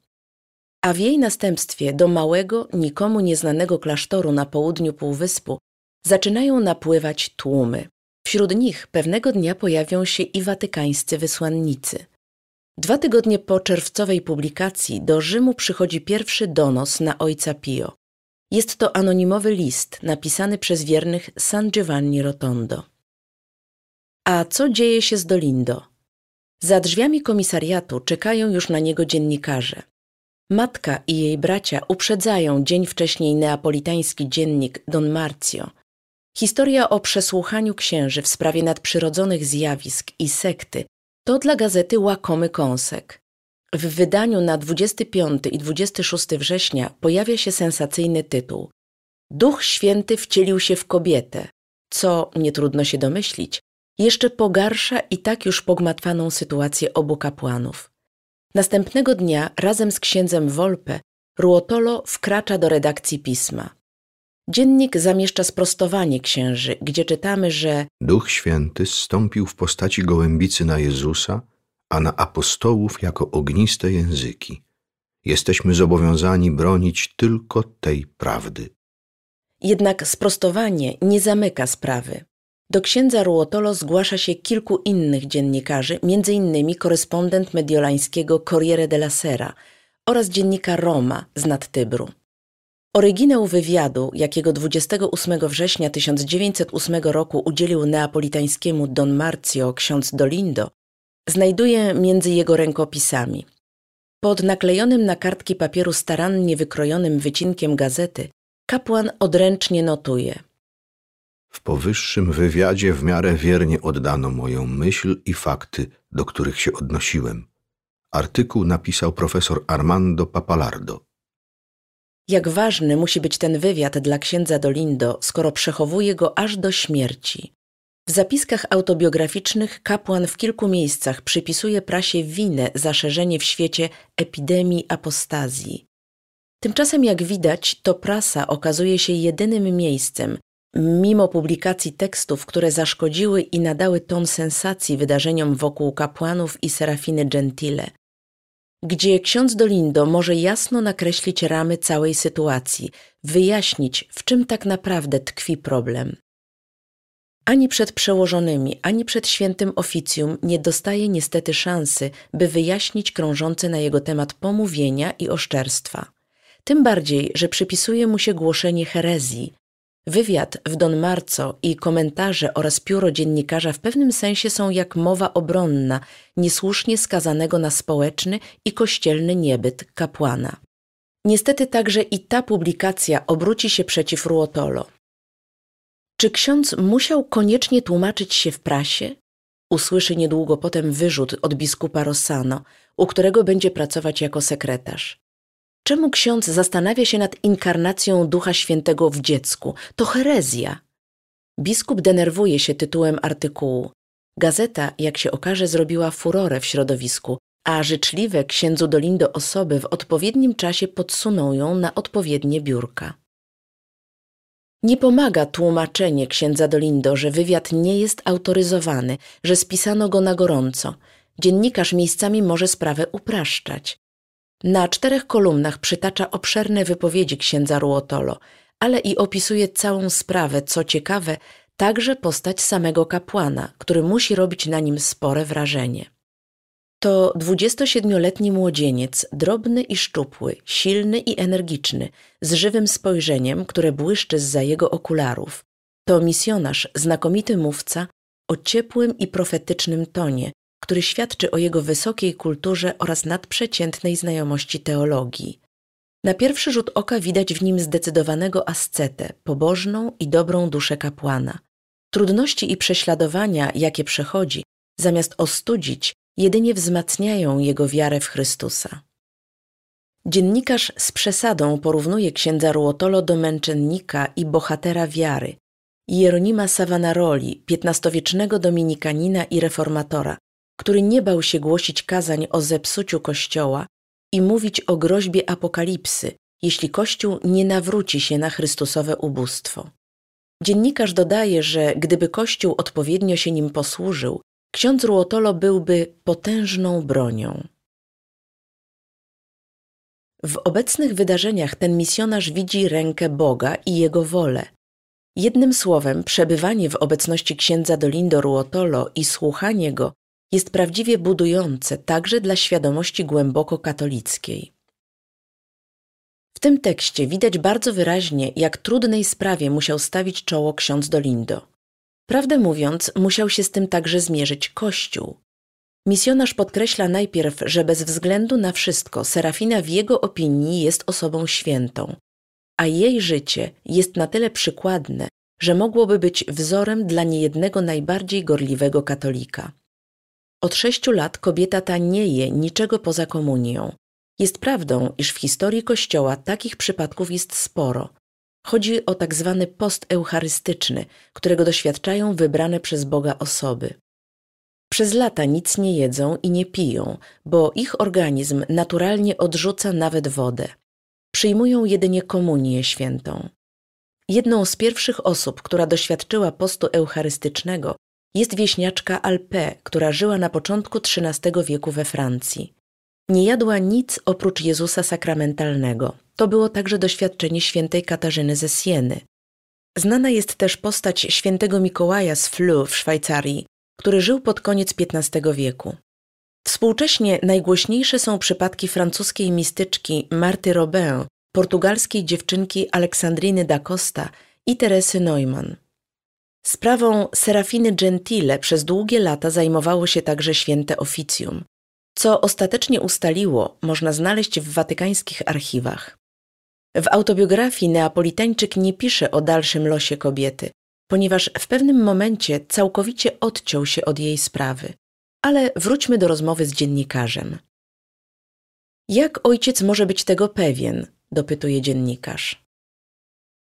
A w jej następstwie do małego, nikomu nieznanego klasztoru na południu Półwyspu zaczynają napływać tłumy. Wśród nich pewnego dnia pojawią się i watykańscy wysłannicy – Dwa tygodnie po czerwcowej publikacji do Rzymu przychodzi pierwszy donos na ojca Pio. Jest to anonimowy list napisany przez wiernych San Giovanni Rotondo. A co dzieje się z Dolindo? Za drzwiami komisariatu czekają już na niego dziennikarze. Matka i jej bracia uprzedzają dzień wcześniej neapolitański dziennik Don Marzio. Historia o przesłuchaniu księży w sprawie nadprzyrodzonych zjawisk i sekty to dla gazety łakomy kąsek. W wydaniu na 25 i 26 września pojawia się sensacyjny tytuł Duch Święty wcielił się w kobietę, co, nie trudno się domyślić, jeszcze pogarsza i tak już pogmatwaną sytuację obu kapłanów. Następnego dnia razem z księdzem Wolpe Ruotolo wkracza do redakcji pisma. Dziennik zamieszcza sprostowanie księży, gdzie czytamy, że Duch Święty zstąpił w postaci gołębicy na Jezusa, a na apostołów jako ogniste języki. Jesteśmy zobowiązani bronić tylko tej prawdy. Jednak sprostowanie nie zamyka sprawy. Do księdza Ruotolo zgłasza się kilku innych dziennikarzy, m.in. korespondent mediolańskiego Corriere della Sera oraz dziennika Roma z nad Tybru. Oryginał wywiadu, jakiego 28 września 1908 roku udzielił neapolitańskiemu Don Marzio ksiądz Dolindo, znajduje między jego rękopisami. Pod naklejonym na kartki papieru starannie wykrojonym wycinkiem gazety kapłan odręcznie notuje. W powyższym wywiadzie w miarę wiernie oddano moją myśl i fakty, do których się odnosiłem. Artykuł napisał profesor Armando Papalardo. Jak ważny musi być ten wywiad dla księdza Dolindo, skoro przechowuje go aż do śmierci. W zapiskach autobiograficznych kapłan w kilku miejscach przypisuje prasie winę za szerzenie w świecie epidemii apostazji. Tymczasem, jak widać, to prasa okazuje się jedynym miejscem, mimo publikacji tekstów, które zaszkodziły i nadały ton sensacji wydarzeniom wokół kapłanów i Serafiny Gentile, gdzie ksiądz Dolindo może jasno nakreślić ramy całej sytuacji, wyjaśnić, w czym tak naprawdę tkwi problem. Ani przed przełożonymi, ani przed świętym oficjum nie dostaje niestety szansy, by wyjaśnić krążące na jego temat pomówienia i oszczerstwa. Tym bardziej, że przypisuje mu się głoszenie herezji, Wywiad w Don Marco i komentarze oraz pióro dziennikarza w pewnym sensie są jak mowa obronna niesłusznie skazanego na społeczny i kościelny niebyt kapłana. Niestety także i ta publikacja obróci się przeciw Ruotolo. Czy ksiądz musiał koniecznie tłumaczyć się w prasie? Usłyszy niedługo potem wyrzut od biskupa Rossano, u którego będzie pracować jako sekretarz. Czemu ksiądz zastanawia się nad inkarnacją Ducha Świętego w dziecku? To herezja. Biskup denerwuje się tytułem artykułu. Gazeta, jak się okaże, zrobiła furorę w środowisku, a życzliwe księdzu Dolindo osoby w odpowiednim czasie podsuną ją na odpowiednie biurka. Nie pomaga tłumaczenie księdza Dolindo, że wywiad nie jest autoryzowany, że spisano go na gorąco. Dziennikarz miejscami może sprawę upraszczać. Na czterech kolumnach przytacza obszerne wypowiedzi księdza Ruotolo, ale i opisuje całą sprawę, co ciekawe, także postać samego kapłana, który musi robić na nim spore wrażenie. To 27-letni młodzieniec, drobny i szczupły, silny i energiczny, z żywym spojrzeniem, które błyszczy zza jego okularów. To misjonarz, znakomity mówca, o ciepłym i profetycznym tonie, który świadczy o jego wysokiej kulturze oraz nadprzeciętnej znajomości teologii. Na pierwszy rzut oka widać w nim zdecydowanego ascetę, pobożną i dobrą duszę kapłana. Trudności i prześladowania, jakie przechodzi, zamiast ostudzić, jedynie wzmacniają jego wiarę w Chrystusa. Dziennikarz z przesadą porównuje księdza Ruotolo do męczennika i bohatera wiary, Jeronima Savanaroli, XV-wiecznego dominikanina i reformatora, który nie bał się głosić kazań o zepsuciu Kościoła i mówić o groźbie apokalipsy, jeśli Kościół nie nawróci się na Chrystusowe ubóstwo. Dziennikarz dodaje, że gdyby Kościół odpowiednio się nim posłużył, ksiądz Ruotolo byłby potężną bronią. W obecnych wydarzeniach ten misjonarz widzi rękę Boga i jego wolę. Jednym słowem, przebywanie w obecności księdza Dolindo Ruotolo i słuchanie go jest prawdziwie budujące także dla świadomości głęboko katolickiej. W tym tekście widać bardzo wyraźnie, jak trudnej sprawie musiał stawić czoło ksiądz Dolindo. Prawdę mówiąc, musiał się z tym także zmierzyć Kościół. Misjonarz podkreśla najpierw, że bez względu na wszystko Serafina w jego opinii jest osobą świętą, a jej życie jest na tyle przykładne, że mogłoby być wzorem dla niejednego najbardziej gorliwego katolika. Od sześciu lat kobieta ta nie je niczego poza komunią. Jest prawdą, iż w historii Kościoła takich przypadków jest sporo. Chodzi o tak zwany post eucharystyczny, którego doświadczają wybrane przez Boga osoby. Przez lata nic nie jedzą i nie piją, bo ich organizm naturalnie odrzuca nawet wodę. Przyjmują jedynie komunię świętą. Jedną z pierwszych osób, która doświadczyła postu eucharystycznego, jest wieśniaczka Alpe, która żyła na początku XIII wieku we Francji. Nie jadła nic oprócz Jezusa sakramentalnego. To było także doświadczenie świętej Katarzyny ze Sieny. Znana jest też postać świętego Mikołaja z Flu w Szwajcarii, który żył pod koniec XV wieku. Współcześnie najgłośniejsze są przypadki francuskiej mistyczki Marty Robin, portugalskiej dziewczynki Aleksandriny da Costa i Teresy Neumann. Sprawą Serafiny Gentile przez długie lata zajmowało się także święte oficjum, co ostatecznie ustaliło można znaleźć w watykańskich archiwach. W autobiografii Neapolitańczyk nie pisze o dalszym losie kobiety, ponieważ w pewnym momencie całkowicie odciął się od jej sprawy. Ale wróćmy do rozmowy z dziennikarzem. Jak ojciec może być tego pewien? dopytuje dziennikarz.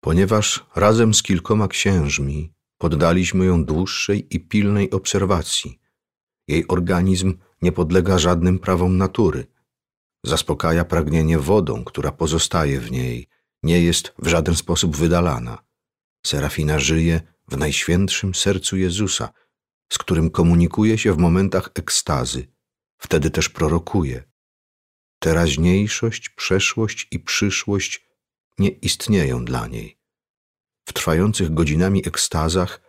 Ponieważ razem z kilkoma księżmi poddaliśmy ją dłuższej i pilnej obserwacji. Jej organizm nie podlega żadnym prawom natury. Zaspokaja pragnienie wodą, która pozostaje w niej, nie jest w żaden sposób wydalana. Serafina żyje w najświętszym sercu Jezusa, z którym komunikuje się w momentach ekstazy, wtedy też prorokuje. Teraźniejszość, przeszłość i przyszłość nie istnieją dla niej. W trwających godzinami ekstazach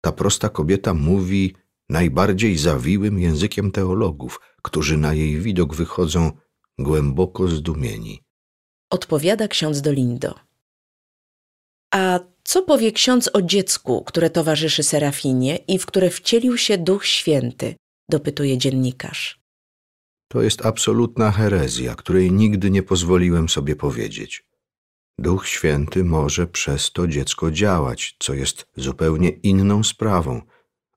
ta prosta kobieta mówi najbardziej zawiłym językiem teologów, którzy na jej widok wychodzą głęboko zdumieni. Odpowiada ksiądz Dolindo. A co powie ksiądz o dziecku, które towarzyszy Serafinie i w które wcielił się Duch Święty? dopytuje dziennikarz. To jest absolutna herezja, której nigdy nie pozwoliłem sobie powiedzieć. Duch Święty może przez to dziecko działać, co jest zupełnie inną sprawą,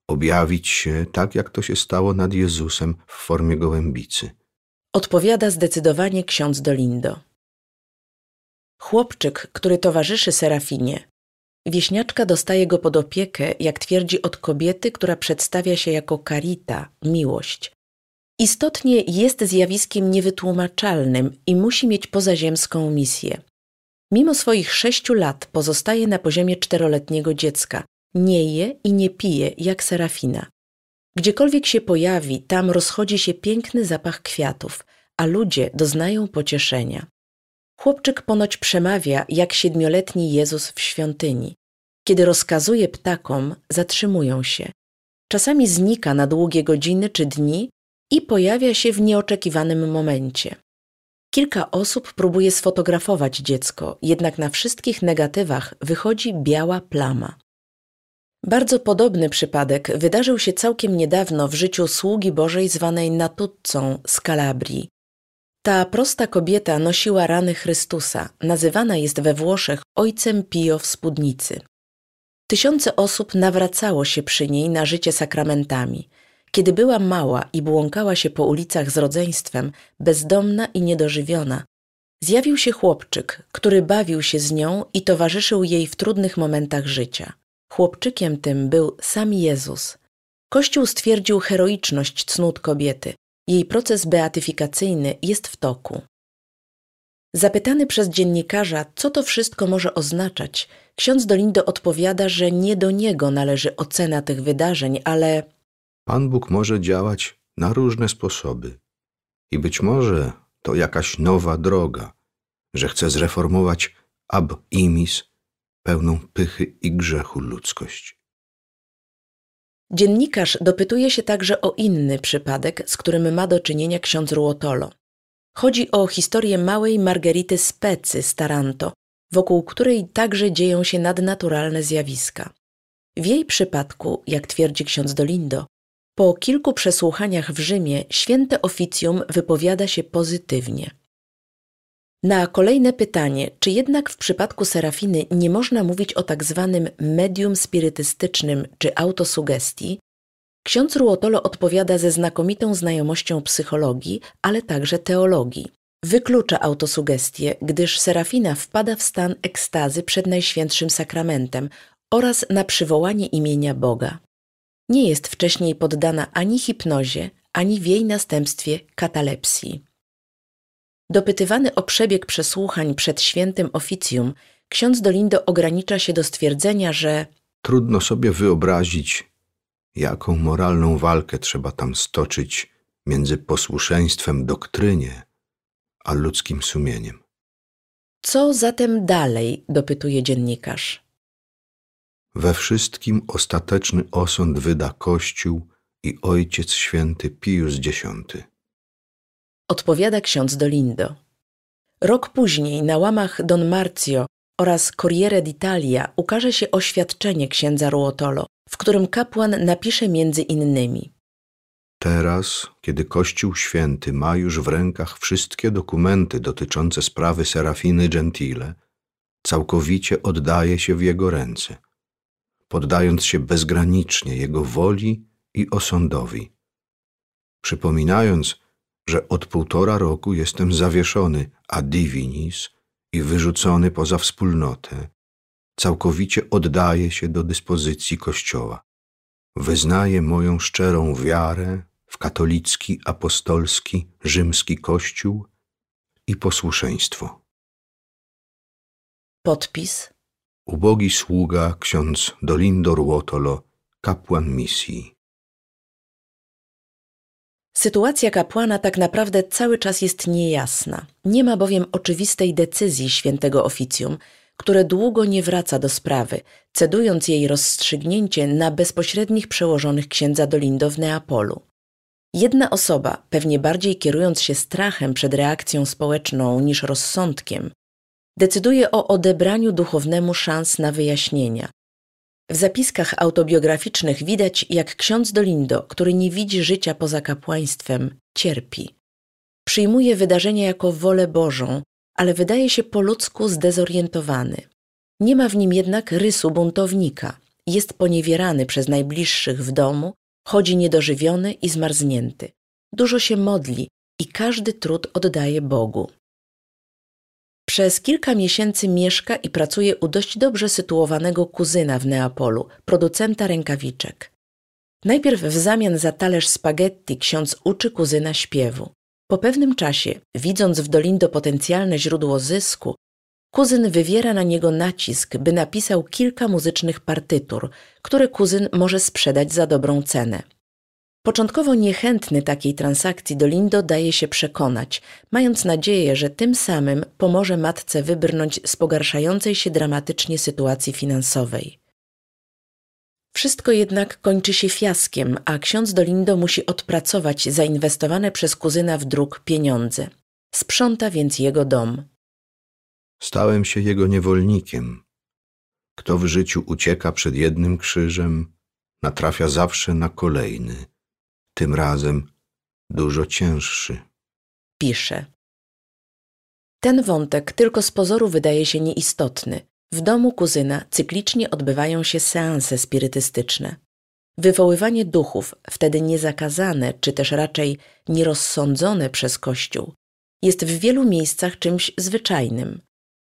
objawić się tak, jak to się stało nad Jezusem w formie gołębicy. Odpowiada zdecydowanie ksiądz Dolindo. Chłopczyk, który towarzyszy Serafinie, wieśniaczka dostaje go pod opiekę, jak twierdzi, od kobiety, która przedstawia się jako karita, miłość. Istotnie jest zjawiskiem niewytłumaczalnym i musi mieć pozaziemską misję. Mimo swoich sześciu lat pozostaje na poziomie czteroletniego dziecka, nie je i nie pije jak Serafina. Gdziekolwiek się pojawi, tam rozchodzi się piękny zapach kwiatów, a ludzie doznają pocieszenia. Chłopczyk ponoć przemawia jak siedmioletni Jezus w świątyni. Kiedy rozkazuje ptakom, zatrzymują się. Czasami znika na długie godziny czy dni, i pojawia się w nieoczekiwanym momencie. Kilka osób próbuje sfotografować dziecko, jednak na wszystkich negatywach wychodzi biała plama. Bardzo podobny przypadek wydarzył się całkiem niedawno w życiu sługi Bożej zwanej Natuccą z Kalabrii. Ta prosta kobieta nosiła rany Chrystusa, nazywana jest we Włoszech ojcem Pio w spódnicy. Tysiące osób nawracało się przy niej na życie sakramentami. Kiedy była mała i błąkała się po ulicach z rodzeństwem, bezdomna i niedożywiona, zjawił się chłopczyk, który bawił się z nią i towarzyszył jej w trudnych momentach życia. Chłopczykiem tym był sam Jezus. Kościół stwierdził heroiczność cnót kobiety. Jej proces beatyfikacyjny jest w toku. Zapytany przez dziennikarza, co to wszystko może oznaczać, ksiądz Dolindo odpowiada, że nie do niego należy ocena tych wydarzeń, ale Pan Bóg może działać na różne sposoby. I być może to jakaś nowa droga, że chce zreformować ab imis pełną pychy i grzechu ludzkość. Dziennikarz dopytuje się także o inny przypadek, z którym ma do czynienia ksiądz Ruotolo. Chodzi o historię małej Margerity Specy z Taranto, wokół której także dzieją się nadnaturalne zjawiska. W jej przypadku, jak twierdzi ksiądz Dolindo, po kilku przesłuchaniach w Rzymie święte oficjum wypowiada się pozytywnie. Na kolejne pytanie, czy jednak w przypadku Serafiny nie można mówić o tak zwanym medium spirytystycznym czy autosugestii, ksiądz Ruotolo odpowiada ze znakomitą znajomością psychologii, ale także teologii. Wyklucza autosugestię, gdyż Serafina wpada w stan ekstazy przed Najświętszym Sakramentem oraz na przywołanie imienia Boga. Nie jest wcześniej poddana ani hipnozie, ani w jej następstwie katalepsji. Dopytywany o przebieg przesłuchań przed świętym oficjum, ksiądz Dolindo ogranicza się do stwierdzenia, że Trudno sobie wyobrazić, jaką moralną walkę trzeba tam stoczyć między posłuszeństwem doktrynie a ludzkim sumieniem. co zatem dalej, dopytuje dziennikarz. We wszystkim ostateczny osąd wyda Kościół i Ojciec Święty Pius X. Odpowiada ksiądz Dolindo. Rok później na łamach Don Marzio oraz Corriere d'Italia ukaże się oświadczenie księdza Ruotolo, w którym kapłan napisze między innymi Teraz, kiedy Kościół Święty ma już w rękach wszystkie dokumenty dotyczące sprawy Serafiny Gentile, całkowicie oddaje się w jego ręce, poddając się bezgranicznie jego woli i osądowi. Przypominając, że od półtora roku jestem zawieszony a divinis i wyrzucony poza wspólnotę, całkowicie oddaję się do dyspozycji Kościoła. Wyznaję moją szczerą wiarę w katolicki, apostolski, rzymski Kościół i posłuszeństwo. podpis Ubogi sługa ksiądz Dolindo Ruotolo, kapłan misji. Sytuacja kapłana tak naprawdę cały czas jest niejasna. Nie ma bowiem oczywistej decyzji świętego oficjum, które długo nie wraca do sprawy, cedując jej rozstrzygnięcie na bezpośrednich przełożonych księdza Dolindo w Neapolu. Jedna osoba, pewnie bardziej kierując się strachem przed reakcją społeczną niż rozsądkiem, decyduje o odebraniu duchownemu szans na wyjaśnienia. W zapiskach autobiograficznych widać, jak ksiądz Dolindo, który nie widzi życia poza kapłaństwem, cierpi. Przyjmuje wydarzenia jako wolę Bożą, ale wydaje się po ludzku zdezorientowany. Nie ma w nim jednak rysu buntownika. Jest poniewierany przez najbliższych w domu, chodzi niedożywiony i zmarznięty. Dużo się modli i każdy trud oddaje Bogu. Przez kilka miesięcy mieszka i pracuje u dość dobrze sytuowanego kuzyna w Neapolu, producenta rękawiczek. Najpierw w zamian za talerz spaghetti ksiądz uczy kuzyna śpiewu. Po pewnym czasie, widząc w Dolindo potencjalne źródło zysku, kuzyn wywiera na niego nacisk, by napisał kilka muzycznych partytur, które kuzyn może sprzedać za dobrą cenę. Początkowo niechętny takiej transakcji Dolindo daje się przekonać, mając nadzieję, że tym samym pomoże matce wybrnąć z pogarszającej się dramatycznie sytuacji finansowej. Wszystko jednak kończy się fiaskiem, a ksiądz Dolindo musi odpracować zainwestowane przez kuzyna w dróg pieniądze. Sprząta więc jego dom. Stałem się jego niewolnikiem. Kto w życiu ucieka przed jednym krzyżem, natrafia zawsze na kolejny, tym razem dużo cięższy. Pisze. Ten wątek tylko z pozoru wydaje się nieistotny. W domu kuzyna cyklicznie odbywają się seanse spirytystyczne. Wywoływanie duchów, wtedy niezakazane, czy też raczej nierozsądzone przez Kościół, jest w wielu miejscach czymś zwyczajnym.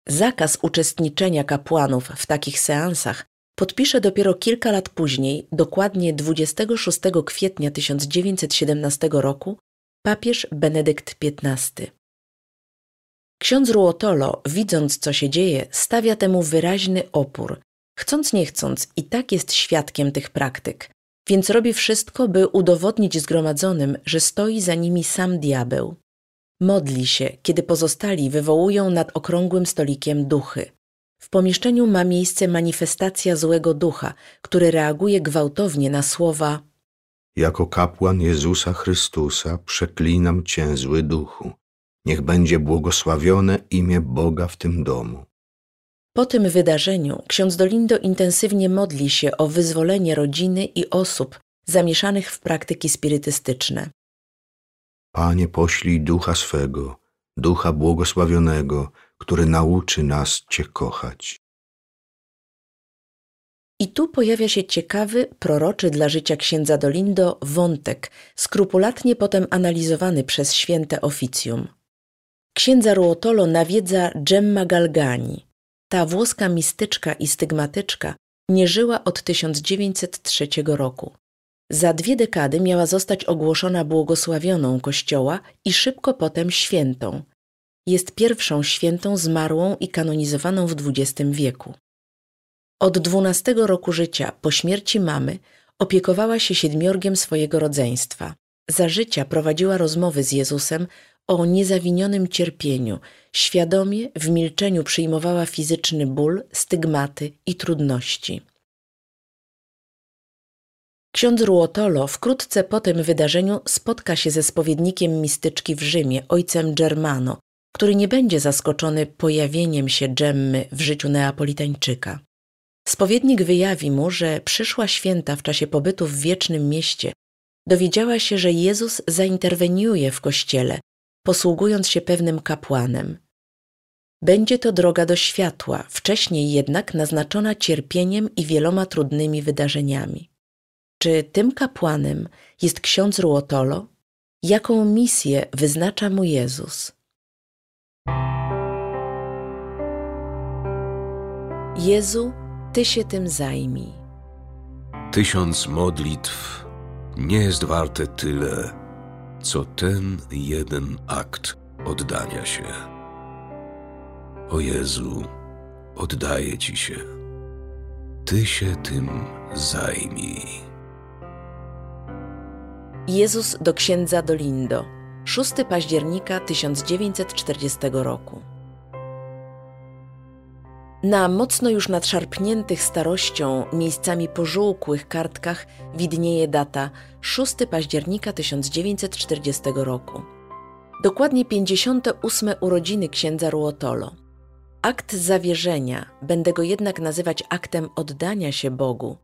Zakaz uczestniczenia kapłanów w takich seansach podpisze dopiero kilka lat później, dokładnie 26 kwietnia 1917 roku, papież Benedykt XV. Ksiądz Ruotolo, widząc co się dzieje, stawia temu wyraźny opór. Chcąc nie chcąc, i tak jest świadkiem tych praktyk, więc robi wszystko, by udowodnić zgromadzonym, że stoi za nimi sam diabeł. Modli się, kiedy pozostali wywołują nad okrągłym stolikiem duchy. W pomieszczeniu ma miejsce manifestacja złego ducha, który reaguje gwałtownie na słowa Jako kapłan Jezusa Chrystusa przeklinam Cię, zły duchu. Niech będzie błogosławione imię Boga w tym domu. Po tym wydarzeniu ksiądz Dolindo intensywnie modli się o wyzwolenie rodziny i osób zamieszanych w praktyki spirytystyczne. Panie, poślij ducha swego, ducha błogosławionego, który nauczy nas Cię kochać. I tu pojawia się ciekawy, proroczy dla życia księdza Dolindo wątek, skrupulatnie potem analizowany przez święte oficjum. Księdza Ruotolo nawiedza Gemma Galgani. Ta włoska mistyczka i stygmatyczka nie żyła od 1903 roku. Za dwie dekady miała zostać ogłoszona błogosławioną Kościoła i szybko potem świętą. Jest pierwszą świętą zmarłą i kanonizowaną w XX wieku. Od dwunastego roku życia, po śmierci mamy, opiekowała się siedmiorgiem swojego rodzeństwa. Za życia prowadziła rozmowy z Jezusem o niezawinionym cierpieniu, świadomie w milczeniu przyjmowała fizyczny ból, stygmaty i trudności. Ksiądz Ruotolo wkrótce po tym wydarzeniu spotka się ze spowiednikiem mistyczki w Rzymie, ojcem Germano, który nie będzie zaskoczony pojawieniem się Dżemmy w życiu Neapolitańczyka. Spowiednik wyjawi mu, że przyszła święta w czasie pobytu w wiecznym mieście dowiedziała się, że Jezus zainterweniuje w kościele, posługując się pewnym kapłanem. Będzie to droga do światła, wcześniej jednak naznaczona cierpieniem i wieloma trudnymi wydarzeniami. Czy tym kapłanem jest ksiądz Ruotolo? Jaką misję wyznacza mu Jezus? Jezu, Ty się tym zajmij. Tysiąc modlitw nie jest warte tyle, co ten jeden akt oddania się. O Jezu, oddaję Ci się. Ty się tym zajmij. Jezus do księdza Dolindo, 6 października 1940 roku. Na mocno już nadszarpniętych starością, miejscami pożółkłych kartkach widnieje data 6 października 1940 roku. Dokładnie 58 urodziny księdza Ruotolo. Akt zawierzenia, będę go jednak nazywać aktem oddania się Bogu,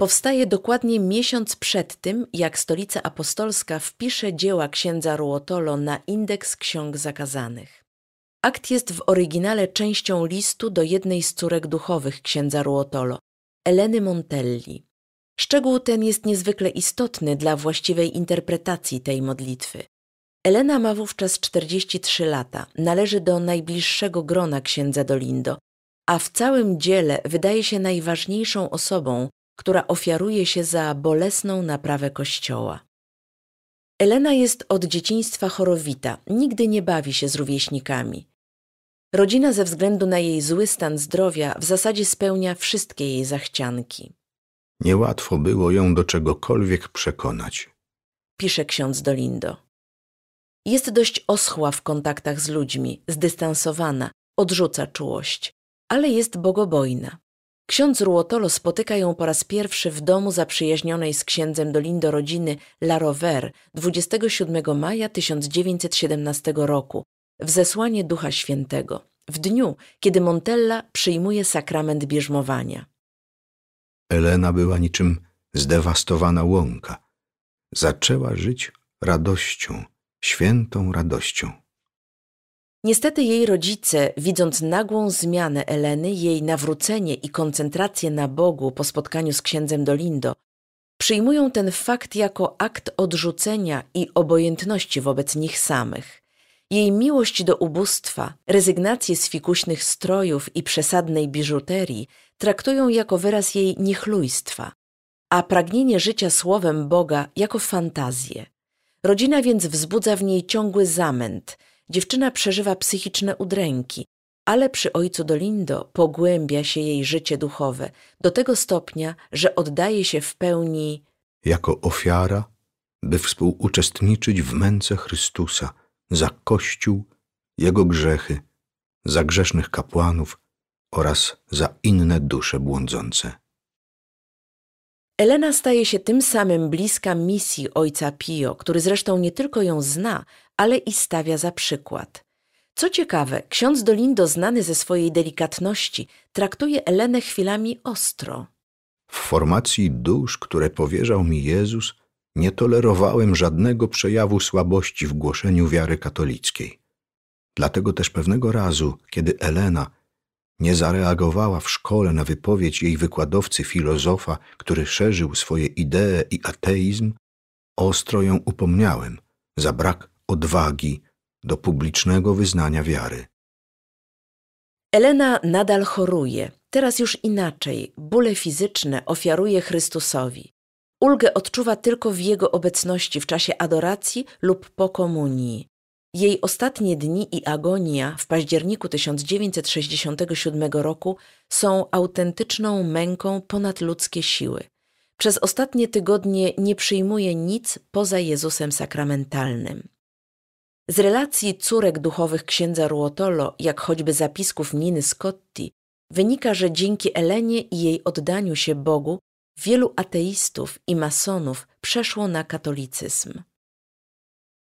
powstaje dokładnie miesiąc przed tym, jak Stolica Apostolska wpisze dzieła księdza Ruotolo na indeks ksiąg zakazanych. Akt jest w oryginale częścią listu do jednej z córek duchowych księdza Ruotolo, Eleny Montelli. Szczegół ten jest niezwykle istotny dla właściwej interpretacji tej modlitwy. Elena ma wówczas 43 lata, należy do najbliższego grona księdza Dolindo, a w całym dziele wydaje się najważniejszą osobą, która ofiaruje się za bolesną naprawę Kościoła. Elena jest od dzieciństwa chorowita, nigdy nie bawi się z rówieśnikami. Rodzina ze względu na jej zły stan zdrowia w zasadzie spełnia wszystkie jej zachcianki. Niełatwo było ją do czegokolwiek przekonać. Pisze ksiądz Dolindo. Jest dość oschła w kontaktach z ludźmi, zdystansowana, odrzuca czułość, ale jest bogobojna. Ksiądz Ruotolo spotyka ją po raz pierwszy w domu zaprzyjaźnionej z księdzem Dolindo rodziny La Rover 27 maja 1917 roku w zesłanie Ducha Świętego, w dniu, kiedy Montella przyjmuje sakrament bierzmowania. Elena była niczym zdewastowana łąka. Zaczęła żyć radością, świętą radością. Niestety jej rodzice, widząc nagłą zmianę Eleny, jej nawrócenie i koncentrację na Bogu po spotkaniu z księdzem Dolindo, przyjmują ten fakt jako akt odrzucenia i obojętności wobec nich samych. Jej miłość do ubóstwa, rezygnację z fikuśnych strojów i przesadnej biżuterii traktują jako wyraz jej niechlujstwa, a pragnienie życia słowem Boga jako fantazję. Rodzina więc wzbudza w niej ciągły zamęt – Dziewczyna przeżywa psychiczne udręki, ale przy ojcu Dolindo pogłębia się jej życie duchowe do tego stopnia, że oddaje się w pełni jako ofiara, by współuczestniczyć w męce Chrystusa za Kościół, Jego grzechy, za grzesznych kapłanów oraz za inne dusze błądzące. Elena staje się tym samym bliska misji ojca Pio, który zresztą nie tylko ją zna, ale i stawia za przykład. Co ciekawe, ksiądz Dolindo, znany ze swojej delikatności, traktuje Elenę chwilami ostro. W formacji dusz, które powierzał mi Jezus, nie tolerowałem żadnego przejawu słabości w głoszeniu wiary katolickiej. Dlatego też pewnego razu, kiedy Elena nie zareagowała w szkole na wypowiedź jej wykładowcy filozofa, który szerzył swoje idee i ateizm, ostro ją upomniałem za brak odwagi do publicznego wyznania wiary. Elena nadal choruje, teraz już inaczej, bóle fizyczne ofiaruje Chrystusowi. Ulgę odczuwa tylko w Jego obecności w czasie adoracji lub po komunii. Jej ostatnie dni i agonia w październiku 1967 roku są autentyczną męką ponad ludzkie siły. Przez ostatnie tygodnie nie przyjmuje nic poza Jezusem sakramentalnym. Z relacji córek duchowych księdza Ruotolo, jak choćby zapisków Niny Scotti, wynika, że dzięki Elenie i jej oddaniu się Bogu wielu ateistów i masonów przeszło na katolicyzm.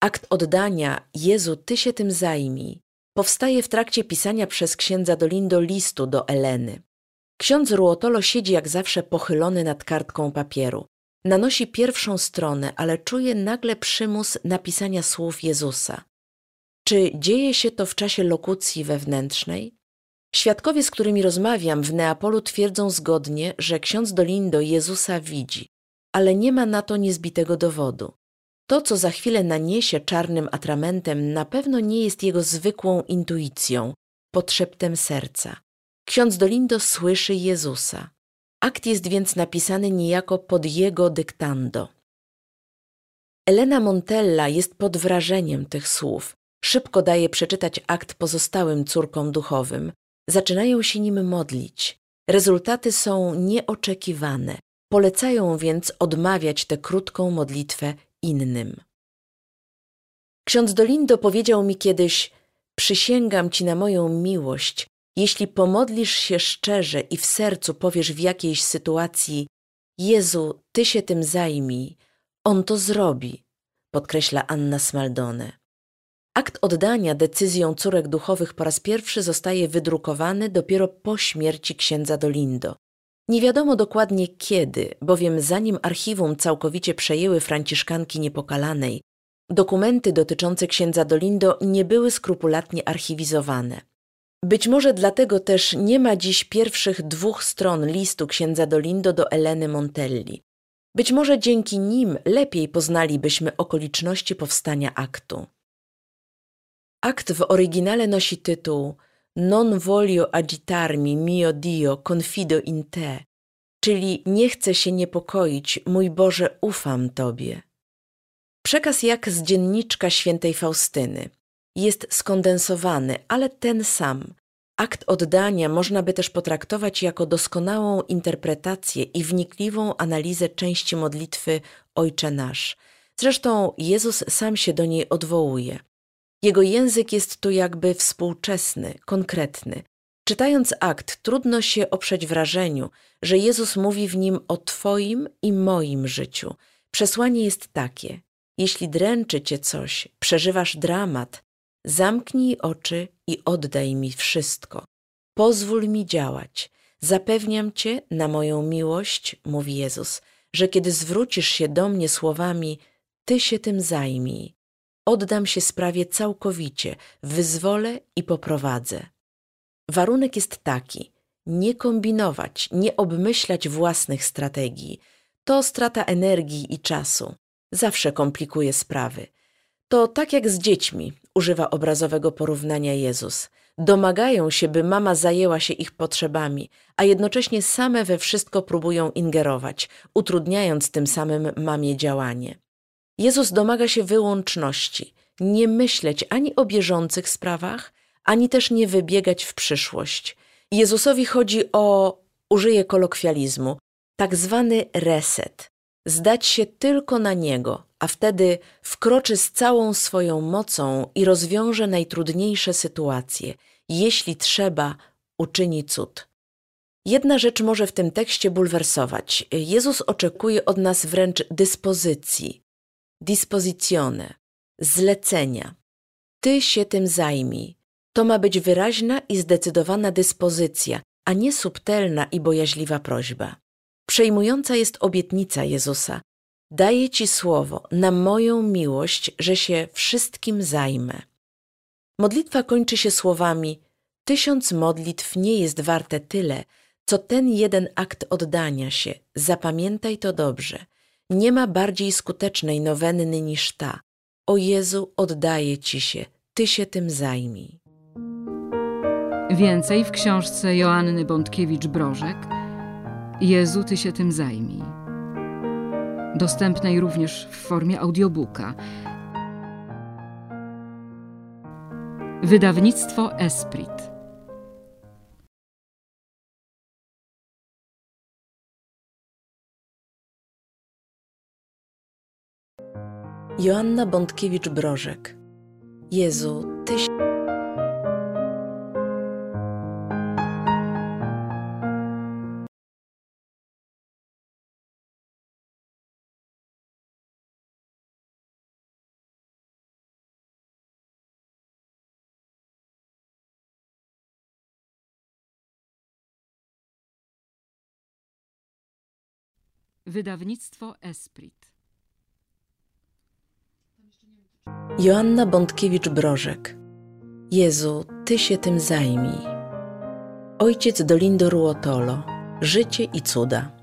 Akt oddania Jezu, Ty się tym zajmij powstaje w trakcie pisania przez księdza Dolindo listu do Eleny. Ksiądz Ruotolo siedzi jak zawsze pochylony nad kartką papieru. Nanosi pierwszą stronę, ale czuje nagle przymus napisania słów Jezusa. Czy dzieje się to w czasie lokucji wewnętrznej? Świadkowie, z którymi rozmawiam w Neapolu twierdzą zgodnie, że ksiądz Dolindo Jezusa widzi, ale nie ma na to niezbitego dowodu. To, co za chwilę naniesie czarnym atramentem, na pewno nie jest jego zwykłą intuicją, podszeptem serca. Ksiądz Dolindo słyszy Jezusa. Akt jest więc napisany niejako pod jego dyktando. Elena Montella jest pod wrażeniem tych słów. Szybko daje przeczytać akt pozostałym córkom duchowym. Zaczynają się nim modlić. Rezultaty są nieoczekiwane. Polecają więc odmawiać tę krótką modlitwę innym. Ksiądz Dolindo powiedział mi kiedyś: Przysięgam ci na moją miłość, jeśli pomodlisz się szczerze i w sercu powiesz w jakiejś sytuacji: Jezu, ty się tym zajmij, on to zrobi, podkreśla Anna Smaldone. Akt oddania decyzją córek duchowych po raz pierwszy zostaje wydrukowany dopiero po śmierci księdza Dolindo. Nie wiadomo dokładnie kiedy, bowiem zanim archiwum całkowicie przejęły franciszkanki niepokalanej, dokumenty dotyczące księdza Dolindo nie były skrupulatnie archiwizowane. Być może dlatego też nie ma dziś pierwszych dwóch stron listu księdza Dolindo do Eleny Montelli. Być może dzięki nim lepiej poznalibyśmy okoliczności powstania aktu. Akt w oryginale nosi tytuł non voglio agitarmi, mio Dio, confido in te, czyli nie chcę się niepokoić, mój Boże, ufam Tobie. Przekaz jak z dzienniczka świętej Faustyny. Jest skondensowany, ale ten sam. Akt oddania można by też potraktować jako doskonałą interpretację i wnikliwą analizę części modlitwy Ojcze Nasz. Zresztą Jezus sam się do niej odwołuje. Jego język jest tu jakby współczesny, konkretny. Czytając akt, trudno się oprzeć wrażeniu, że Jezus mówi w nim o Twoim i moim życiu. Przesłanie jest takie: jeśli dręczy Cię coś, przeżywasz dramat, zamknij oczy i oddaj mi wszystko. Pozwól mi działać. Zapewniam Cię na moją miłość, mówi Jezus, że kiedy zwrócisz się do mnie słowami, Ty się tym zajmij. Oddam się sprawie całkowicie, wyzwolę i poprowadzę. Warunek jest taki: nie kombinować, nie obmyślać własnych strategii. To strata energii i czasu. Zawsze komplikuje sprawy. To tak jak z dziećmi, używa obrazowego porównania Jezus. Domagają się, by mama zajęła się ich potrzebami, a jednocześnie same we wszystko próbują ingerować, utrudniając tym samym mamie działanie. Jezus domaga się wyłączności, nie myśleć ani o bieżących sprawach, ani też nie wybiegać w przyszłość. Jezusowi chodzi o, użyję kolokwializmu, tak zwany reset. Zdać się tylko na Niego, a wtedy wkroczy z całą swoją mocą i rozwiąże najtrudniejsze sytuacje. Jeśli trzeba, uczyni cud. Jedna rzecz może w tym tekście bulwersować. Jezus oczekuje od nas wręcz dyspozycji, dispositione, zlecenia. Ty się tym zajmij. To ma być wyraźna i zdecydowana dyspozycja, a nie subtelna i bojaźliwa prośba. Przejmująca jest obietnica Jezusa. Daję Ci słowo na moją miłość, że się wszystkim zajmę. Modlitwa kończy się słowami: Tysiąc modlitw nie jest warte tyle, co ten jeden akt oddania się. Zapamiętaj to dobrze. Nie ma bardziej skutecznej nowenny niż ta. O Jezu, oddaję Ci się, Ty się tym zajmij. Więcej w książce Joanny Bątkiewicz-Brożek Jezu, Ty się tym zajmij. Dostępnej również w formie audiobooka. Wydawnictwo Esprit. Joanna Bątkiewicz-Brożek Jezu, Ty się... Wydawnictwo Esprit. Joanna Bątkiewicz-Brożek Jezu, Ty się tym zajmij. Ojciec Dolindo Ruotolo Życie i cuda.